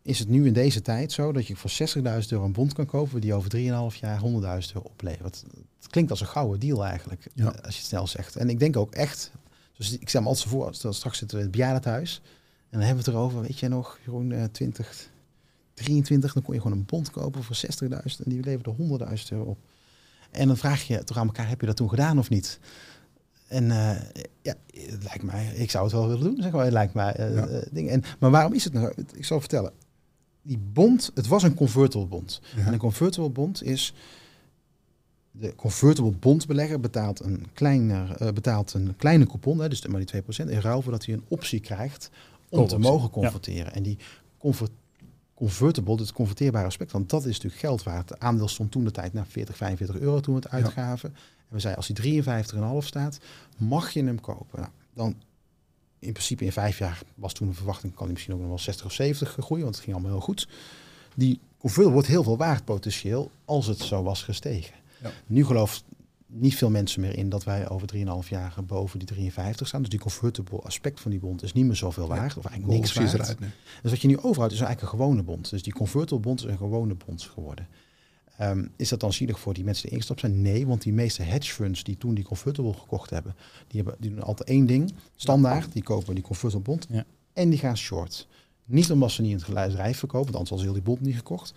is het nu in deze tijd zo dat je voor 60.000 euro een bond kan kopen die over 3,5 jaar 100.000 euro oplevert. Het klinkt als een gouden deal eigenlijk, ja. als je het snel zegt. En ik denk ook echt, dus ik stel me altijd voor, straks zitten we in het bejaardenhuis en dan hebben we het erover, weet je nog, Jeroen, 20, 23, dan kon je gewoon een bond kopen voor 60.000 en die leverde 100.000 euro op. En dan vraag je toch aan elkaar, heb je dat toen gedaan of niet? En uh, ja, het lijkt mij, ik zou het wel willen doen, zeg maar. Het lijkt mij uh, ja. ding. En, maar waarom is het nou? Ik zal vertellen. Die bond, het was een convertible bond. En een convertible bond is de convertible bondbelegger betaalt een, kleiner, uh, betaalt een kleine coupon, hè, dus maar die 2%, in ruil voor dat hij een optie krijgt om te mogen converteren. En die convert, convertible, het converteerbare aspect, want dat is natuurlijk geld waard. De aandeel stond toen de tijd naar 40, 45 euro toen we het uitgaven. En we zeiden, als hij 53,5 staat, mag je hem kopen. Nou, dan in principe in vijf jaar was toen de verwachting, kan hij misschien ook nog wel 60 of 70 groeien, want het ging allemaal heel goed. Die convertible wordt heel veel waard potentieel als het zo was gestegen. Ja. Nu gelooft niet veel mensen meer in dat wij over 3,5 jaar boven die 53 staan. Dus die convertible aspect van die bond is niet meer zoveel waard. Of eigenlijk niks waard. Eruit, nee. Dus wat je nu overhoudt is eigenlijk een gewone bond. Dus die convertible bond is een gewone bond geworden. Um, is dat dan zielig voor die mensen die ingestapt zijn? Nee, want die meeste hedge funds die toen die convertible gekocht hebben, die, hebben, die doen altijd één ding, standaard. Die kopen die convertible bond ja. en die gaan short. Niet omdat ze niet in het bedrijf verkopen, want anders ze heel die bond niet gekocht.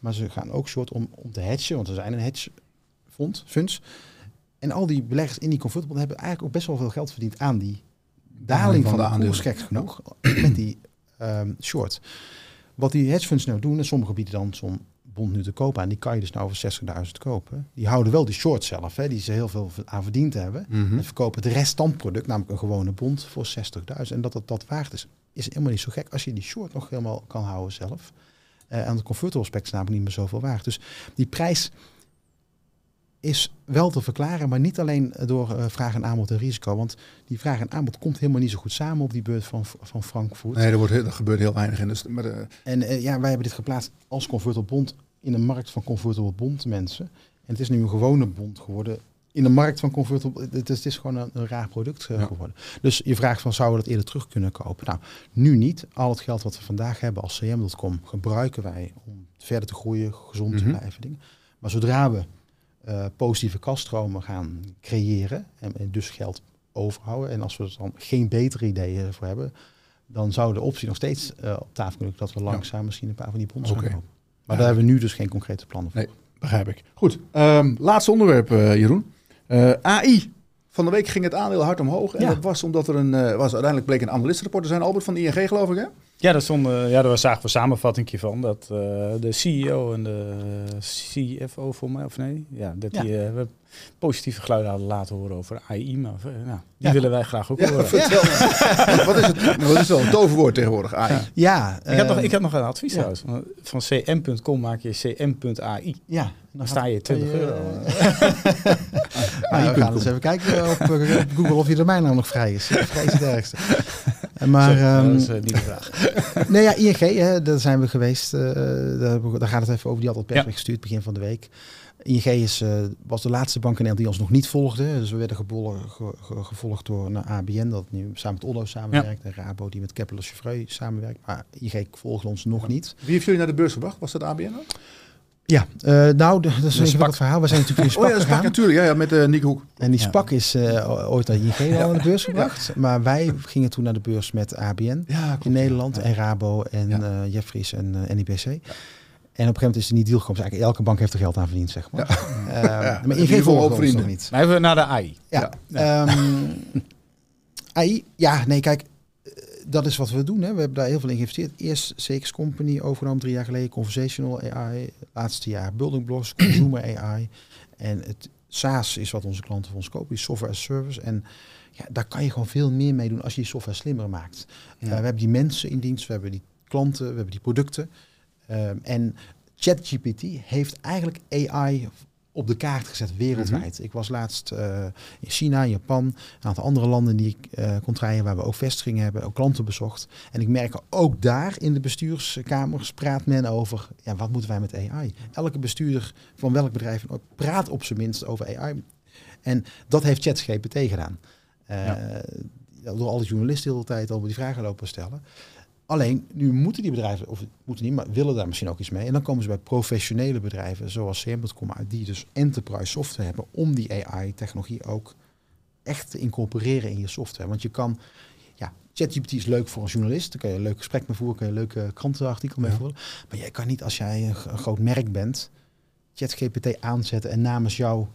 Maar ze gaan ook short om, om te hedgen, want er zijn een hedge fund, funds. En al die beleggers in die convertible hebben eigenlijk ook best wel veel geld verdiend aan die daling van, van de, de gek genoeg, met die um, short. Wat die hedge funds nou doen, en sommige bieden dan zo'n bond nu te kopen en die kan je dus nou voor 60.000 kopen. Die houden wel die short zelf, hè, die ze heel veel aan verdiend hebben. En verkopen het reststandproduct, namelijk een gewone bond, voor 60.000. En dat het dat waard is, is helemaal niet zo gek als je die short nog helemaal kan houden zelf. Uh, en het convertible aspect is namelijk niet meer zoveel waard. Dus die prijs is wel te verklaren, maar niet alleen door uh, vraag en aanbod en risico. Want die vraag en aanbod komt helemaal niet zo goed samen op die beurt van, van Frankfurt. Nee, er, wordt, er gebeurt heel weinig in. Dus, maar de... En uh, ja, wij hebben dit geplaatst als convertible bond in een markt van convertible bond mensen. En het is nu een gewone bond geworden in de markt van convertible. Het is, het is gewoon een, een raar product ja. geworden. Dus je vraagt van, zouden we dat eerder terug kunnen kopen? Nou, nu niet. Al het geld wat we vandaag hebben als cm.com gebruiken wij om verder te groeien, gezond mm -hmm. te blijven. Dingen. Maar zodra we uh, positieve kaststromen gaan creëren en, en, dus geld overhouden. En als we er dan geen betere ideeën voor hebben, dan zou de optie nog steeds uh, op tafel kunnen dat we langzaam ja. misschien een paar van die bonds okay. gaan kopen. Maar ja. daar hebben we nu dus geen concrete plannen voor. Nee, begrijp ik. Goed, um, laatste onderwerp uh, Jeroen. AI. Van de week ging het aandeel hard omhoog. En ja. dat was omdat er een, was uiteindelijk bleek een analistenrapport te zijn. Albert van de ING geloof ik hè? Ja, daar, stond, uh, ja, daar zagen we een samenvatting van. Dat uh, de CEO en de CFO voor mij, of nee? Ja, dat ja. die uh, positieve geluiden hadden laten horen over AI. Maar nou, die ja. willen wij graag ook ja, horen. Vertel wat is het? Wat is wel een toverwoord tegenwoordig, AI? Ja. ik, had nog, ik had nog een advies trouwens. Van cm.com maak je cm.ai. Ja. Dan sta je 20 euro. nou, we gaan eens even kijken op Google of je domein nou nog vrij is. Vrij is het ergste. Maar, um, dat is uh, niet de vraag. nee, ja, ING, hè, daar zijn we geweest. Uh, daar, daar, gaat het even over. Die had al pers ja. gestuurd begin van de week. ING is, uh, was de laatste bank in Nederland die ons nog niet volgde. Dus we werden gevolgd, ge, ge, gevolgd door een ABN, dat nu samen met Ollo samenwerkt. Ja. En Rabo, die met Kepler Chevreux samenwerkt. Maar ING volgde ons nog niet. Wie heeft jullie naar de beurs gebracht? Was dat ABN ook? Ja, uh, nou, dat is een het verhaal. We zijn natuurlijk in Spak Oh ja, Spak natuurlijk. Ja, ja met uh, Nick Hoek. En die Spak is uh, ooit naar ING ja. naar de beurs gebracht. Ja. Maar wij gingen toen naar de beurs met ABN ja, in Nederland. En Rabo en ja. Jeffries en NIBC. En op een gegeven moment is er niet deal gekomen. Dus eigenlijk elke bank heeft er geld aan verdiend, zeg maar. Ja. maar ING volgt ons nog niet. Maar even naar de AI. Ja. Um, AI, ja, nee, kijk dat is wat we doen. Hè. We hebben daar heel veel in geïnvesteerd. Eerst CX Company overgenomen drie jaar geleden. Conversational AI. Laatste jaar Building Blocks, Consumer AI. En het SaaS is wat onze klanten van ons kopen. Die software as service. En ja, daar kan je gewoon veel meer mee doen als je die software slimmer maakt. Ja. Uh, we hebben die mensen in dienst. We hebben die klanten. We hebben die producten. Um, en ChatGPT heeft eigenlijk AI op de kaart gezet wereldwijd. Mm -hmm. Ik was laatst uh, in China, Japan, een aantal andere landen die ik uh, kon draaien waar we ook vestigingen hebben, ook klanten bezocht. En ik merk ook daar in de bestuurskamers praat men over, ja, wat moeten wij met AI? Elke bestuurder van welk bedrijf praat op zijn minst over AI. En dat heeft ChatGPT gedaan. Uh, ja. Door alle journalisten de hele tijd al die vragen lopen stellen. Alleen, nu moeten die bedrijven, of moeten niet, maar willen daar misschien ook iets mee. En dan komen ze bij professionele bedrijven zoals CM.com uit, die dus enterprise software hebben om die AI-technologie ook echt te incorporeren in je software. Want je kan, ja, ChatGPT is leuk voor een journalist. Daar kan je een leuk gesprek mee voeren, kan je een leuke krantenartikel mee voeren. Maar jij kan niet als jij een, groot merk bent, ChatGPT aanzetten en namens jou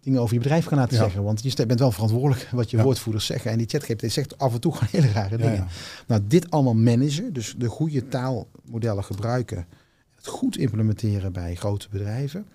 dingen over je bedrijf gaan laten zeggen. Want je bent wel verantwoordelijk wat je woordvoerders zeggen. En die ChatGPT zegt af en toe gewoon hele rare dingen. Nou, dit allemaal managen, dus de goede taalmodellen gebruiken, het goed implementeren bij grote bedrijven.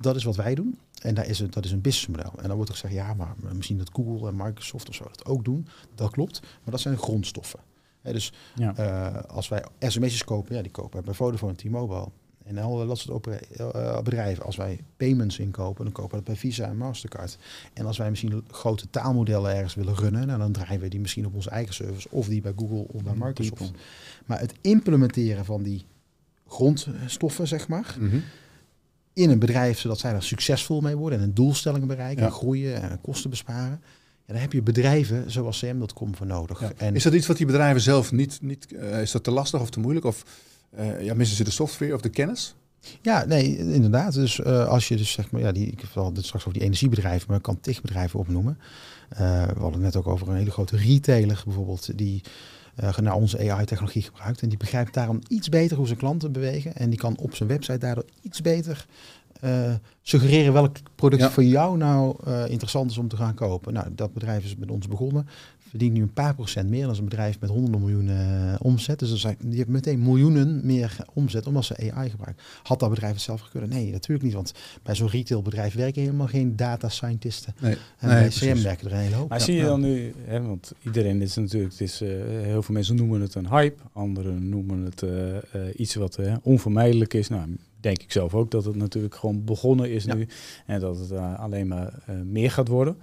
Dat is wat wij doen. En daar is het, dat is een businessmodel. En dan wordt er gezegd, ja, maar misschien dat Google en Microsoft of zo dat ook doen. Dat klopt, maar dat zijn grondstoffen. dus uh, als wij sms'jes kopen, ja, die kopen bij Vodafone en T-Mobile. En al dat soort uh, bedrijven, als wij payments inkopen, dan kopen we dat bij Visa en Mastercard. En als wij misschien grote taalmodellen ergens willen runnen, nou, dan draaien we die misschien op onze eigen service of die bij Google of bij Microsoft. Maar het implementeren van die grondstoffen, zeg maar, mhm in een bedrijf, zodat zij er succesvol mee worden en een doelstelling bereiken, en groeien en kosten besparen. Ja, daar heb je bedrijven zoals CM.com voor nodig. En is dat iets wat die bedrijven zelf niet, niet uh, is dat te lastig of te moeilijk? Of uh, ja, missen ze de software of de kennis? Ja, nee, inderdaad. Dus uh, als je dus zeg maar, ja, die, ik heb wel dit straks over die energiebedrijven, maar ik kan TIG-bedrijven opnoemen. we hadden het net ook over een hele grote retailer bijvoorbeeld, die uh, naar onze AI-technologie gebruikt. En die begrijpt daarom iets beter hoe zijn klanten bewegen. En die kan op zijn website daardoor iets beter uh, suggereren welk product voor jou nou uh, interessant is om te gaan kopen. Nou, dat bedrijf is met ons begonnen verdient nu een paar procent meer dan een bedrijf met honderden miljoenen uh, omzet. Dus zijn, die heeft meteen miljoenen meer omzet omdat ze AI gebruiken. Had dat bedrijf het zelf kunnen? Nee, natuurlijk niet. Want bij zo'n retailbedrijf werken helemaal geen data scientisten. Nee, en bij CM werken er een hele hoop. Maar zie je dan nu, hè, want iedereen is natuurlijk, het is, uh, heel veel mensen noemen het een hype, anderen noemen het uh, iets wat onvermijdelijk is. Nou, denk ik zelf ook dat het natuurlijk gewoon begonnen is nu en dat het alleen maar meer gaat worden.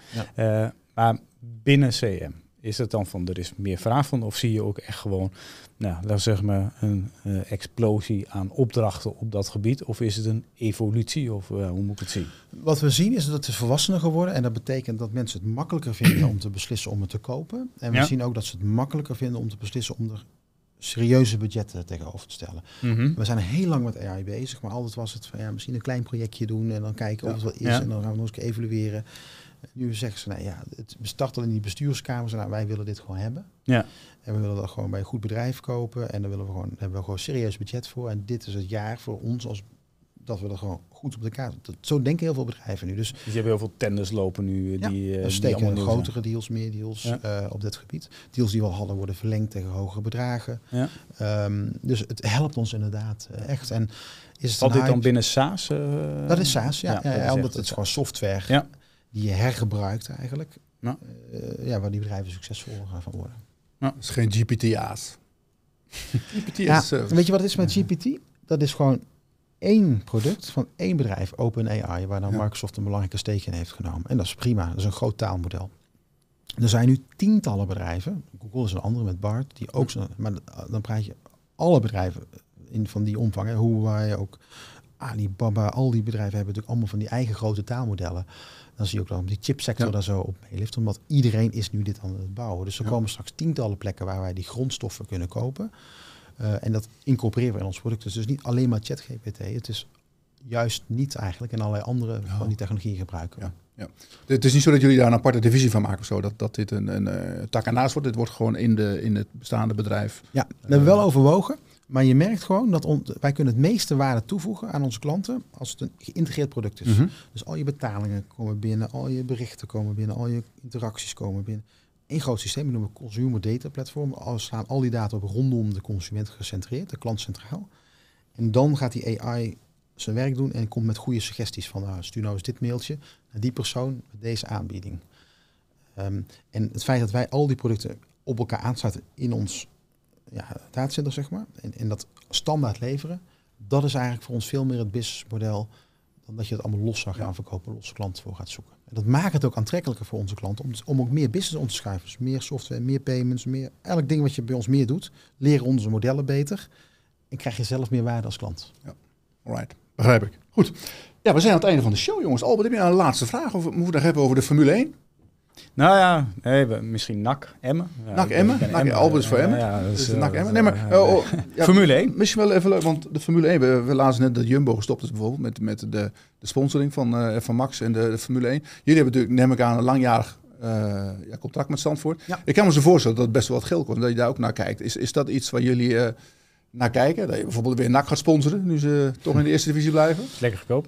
maar binnen CM, is het dan van er is meer vraag van of zie je ook echt gewoon, nou, laat zeg maar, een uh, explosie aan opdrachten op dat gebied? Of is het een evolutie of uh, hoe moet ik het zien? Wat we zien is dat het volwassener geworden en dat betekent dat mensen het makkelijker vinden om te beslissen om het te kopen. En we zien ook dat ze het makkelijker vinden om te beslissen om er serieuze budgetten tegenover te stellen. Mhm. We zijn heel lang met AI bezig, maar altijd was het van ja, misschien een klein projectje doen en dan kijken of het wel is en dan gaan we nog eens evalueren. Nu zeggen ze, nou ja, het start al in die bestuurskamers. Nou, wij willen dit gewoon hebben. Ja. En we willen dat gewoon bij een goed bedrijf kopen. En daar willen we gewoon, hebben we gewoon serieus budget voor. En dit is het jaar voor ons als dat we dat gewoon goed op de kaart. Dat, zo denken heel veel bedrijven nu. Dus, dus je hebt heel veel tenders lopen nu. Ja, die, uh, steken grotere deals, meer deals ja. uh, op dit gebied. Deals die we al hadden worden verlengd tegen hogere bedragen. Ja. Um, dus het helpt ons inderdaad uh, echt. En is het Valt dit dan binnen SaaS? dat is SaaS, ja. ja, ja, omdat het is gewoon software. Ja die je hergebruikt eigenlijk. Ja. Uh, ja, waar die bedrijven succesvol gaan van worden. Ja. Dat is geen GPT-aas. GPT ja, is, weet je wat het is met GPT? Dat is gewoon één product van één bedrijf, OpenAI, waar dan ja. Microsoft een belangrijke steek in heeft genomen. En dat is prima, dat is een groot taalmodel. Er zijn nu tientallen bedrijven, Google is een andere met BART, die ook zo, maar dan praat je alle bedrijven in van die omvang, hè, hoe wij ook Alibaba, al die bedrijven hebben natuurlijk allemaal van die eigen grote taalmodellen dan zie je ook dat die chipsector daar zo op meelift. Omdat iedereen is nu dit aan het bouwen. Dus er komen straks tientallen plekken waar wij die grondstoffen kunnen kopen. Uh, en dat incorporeren we in ons product. Dus niet alleen maar ChatGPT. Het is juist niet eigenlijk en allerlei andere van die technologieën gebruiken. Ja. Ja. Het is niet zo dat jullie daar een aparte divisie van maken, zo, dat, dat dit een, een, een uh, tak ernaast wordt. Dit wordt gewoon in, de, in het bestaande bedrijf. Ja, we hebben wel overwogen. Maar je merkt gewoon dat wij kunnen het meeste waarde toevoegen aan onze klanten als het een geïntegreerd product is. Mhm. Dus al je betalingen komen binnen, al je berichten komen binnen, al je interacties komen binnen. Een groot systeem, noemen we Consumer Data Platform. Al staan al die data op rondom de consument gecentreerd, de klant centraal. En dan gaat die AI zijn werk doen en komt met goede suggesties van nou, stuur nou eens dit mailtje naar die persoon met deze aanbieding. Ehm, en het feit dat wij al die producten op elkaar aansluiten in ons ja, datacenter, zeg maar. En, en dat standaard leveren, dat is eigenlijk voor ons veel meer het businessmodel dan dat je het allemaal los zou gaan verkopen, losse klanten voor gaat zoeken. En dat maakt het ook aantrekkelijker voor onze klanten om, om ook meer business om te schuiven. Dus meer software, meer payments, meer elk ding wat je bij ons meer doet, leren onze modellen beter en krijg je zelf meer waarde als klant. Ja, alright, begrijp ik. Goed. Ja, we zijn aan het einde van de show, jongens. Albert, heb je nou een laatste vraag? Of moeten we het hebben over de Formule 1? Nou ja, nee, misschien NAC Emmen. Ja, NAC Emmen? NAC Albers voor Emmen? Ja, dus, NAC Emmen. Nee, maar, oh, oh, Formule 1. Misschien wel even leuk, want de Formule 1, we, we lazen net dat Jumbo gestopt is bijvoorbeeld met, met de, de sponsoring van, uh, van Max en de, de, Formule 1. Jullie hebben natuurlijk, neem ik aan, een langjarig ja, contact met Zandvoort. Ik kan me zo voorstellen dat het best wel wat geld kost, dat je daar ook naar kijkt. Is, is dat iets waar jullie naar kijken? Dat je bijvoorbeeld weer NAC gaat sponsoren, nu ze toch in de eerste divisie blijven? Lekker goedkoop.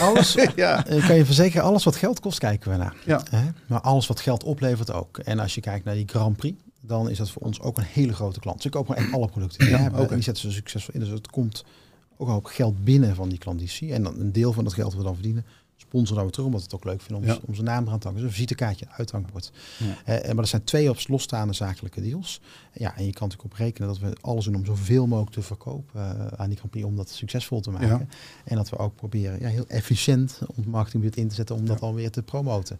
Alles, ja. kan je verzekeren, alles wat geld kost, kijken we naar. Ja. Maar alles wat geld oplevert ook. En als je kijkt naar die Grand Prix, dan is dat voor ons ook een hele grote klant. Ze kopen echt alle producten die we hebben. En die zetten ze succesvol in. Dus het komt ook al geld binnen van die klanditie. En dan een deel van dat geld wat we dan verdienen, sponsoren we terug, omdat we het ook leuk vinden om, ja. om zijn naam te hangen. Dus een visitekaartje, uithangbord. Ja. Uh, maar er zijn twee op losstaande zakelijke deals. Ja, en je kan natuurlijk op rekenen dat we alles doen om zoveel mogelijk te verkopen uh, aan die campagne, om dat succesvol te maken. En dat we ook proberen ja, heel efficiënt ons marketingbudget in te zetten om dat alweer te promoten.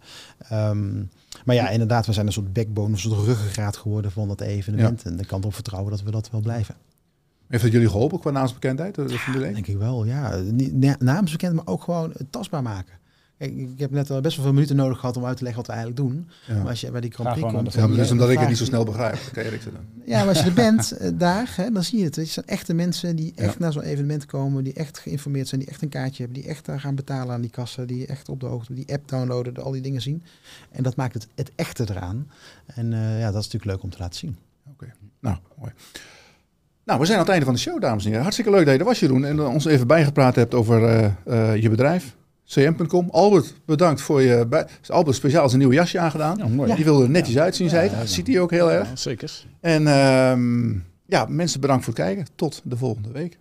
Um, maar ja, inderdaad, we zijn een soort backbone, een soort ruggengraat geworden van dat evenement. En ik kan erop vertrouwen dat we dat wel blijven. Heeft dat jullie geholpen qua naamsbekendheid? Ja, denk ik wel, ja. Naamsbekend, maar ook gewoon tastbaar maken. Ik heb net al best wel veel minuten nodig gehad om uit te leggen wat we eigenlijk doen. Maar als je bij die Grand Prix komt... Ja, is omdat ik het niet zo snel begrijp. Ja, maar als je er bent eh, daar, hè, dan zie je het. Het zijn echte mensen die echt naar zo'n evenement komen, die echt geïnformeerd zijn, die echt een kaartje hebben, die echt daar gaan betalen aan die kassen, die echt op de hoogte, die app downloaden, al die dingen zien. En dat maakt het, het echte eraan. En uh, ja, dat is natuurlijk leuk om te laten zien. Oké, nou, mooi. Nou, we zijn aan het einde van de show, dames en heren. Hartstikke leuk dat je er was, Jeroen. En ons even bijgepraat hebt over uh, uh, je bedrijf, cm.com. Albert, bedankt voor je... Bij... Albert speciaal zijn nieuwe jasje aangedaan. Ja, mooi. Die wilde er netjes uitzien, zei Ziet hij ook heel erg. zeker. En um, ja, mensen bedankt voor het kijken. Tot de volgende week.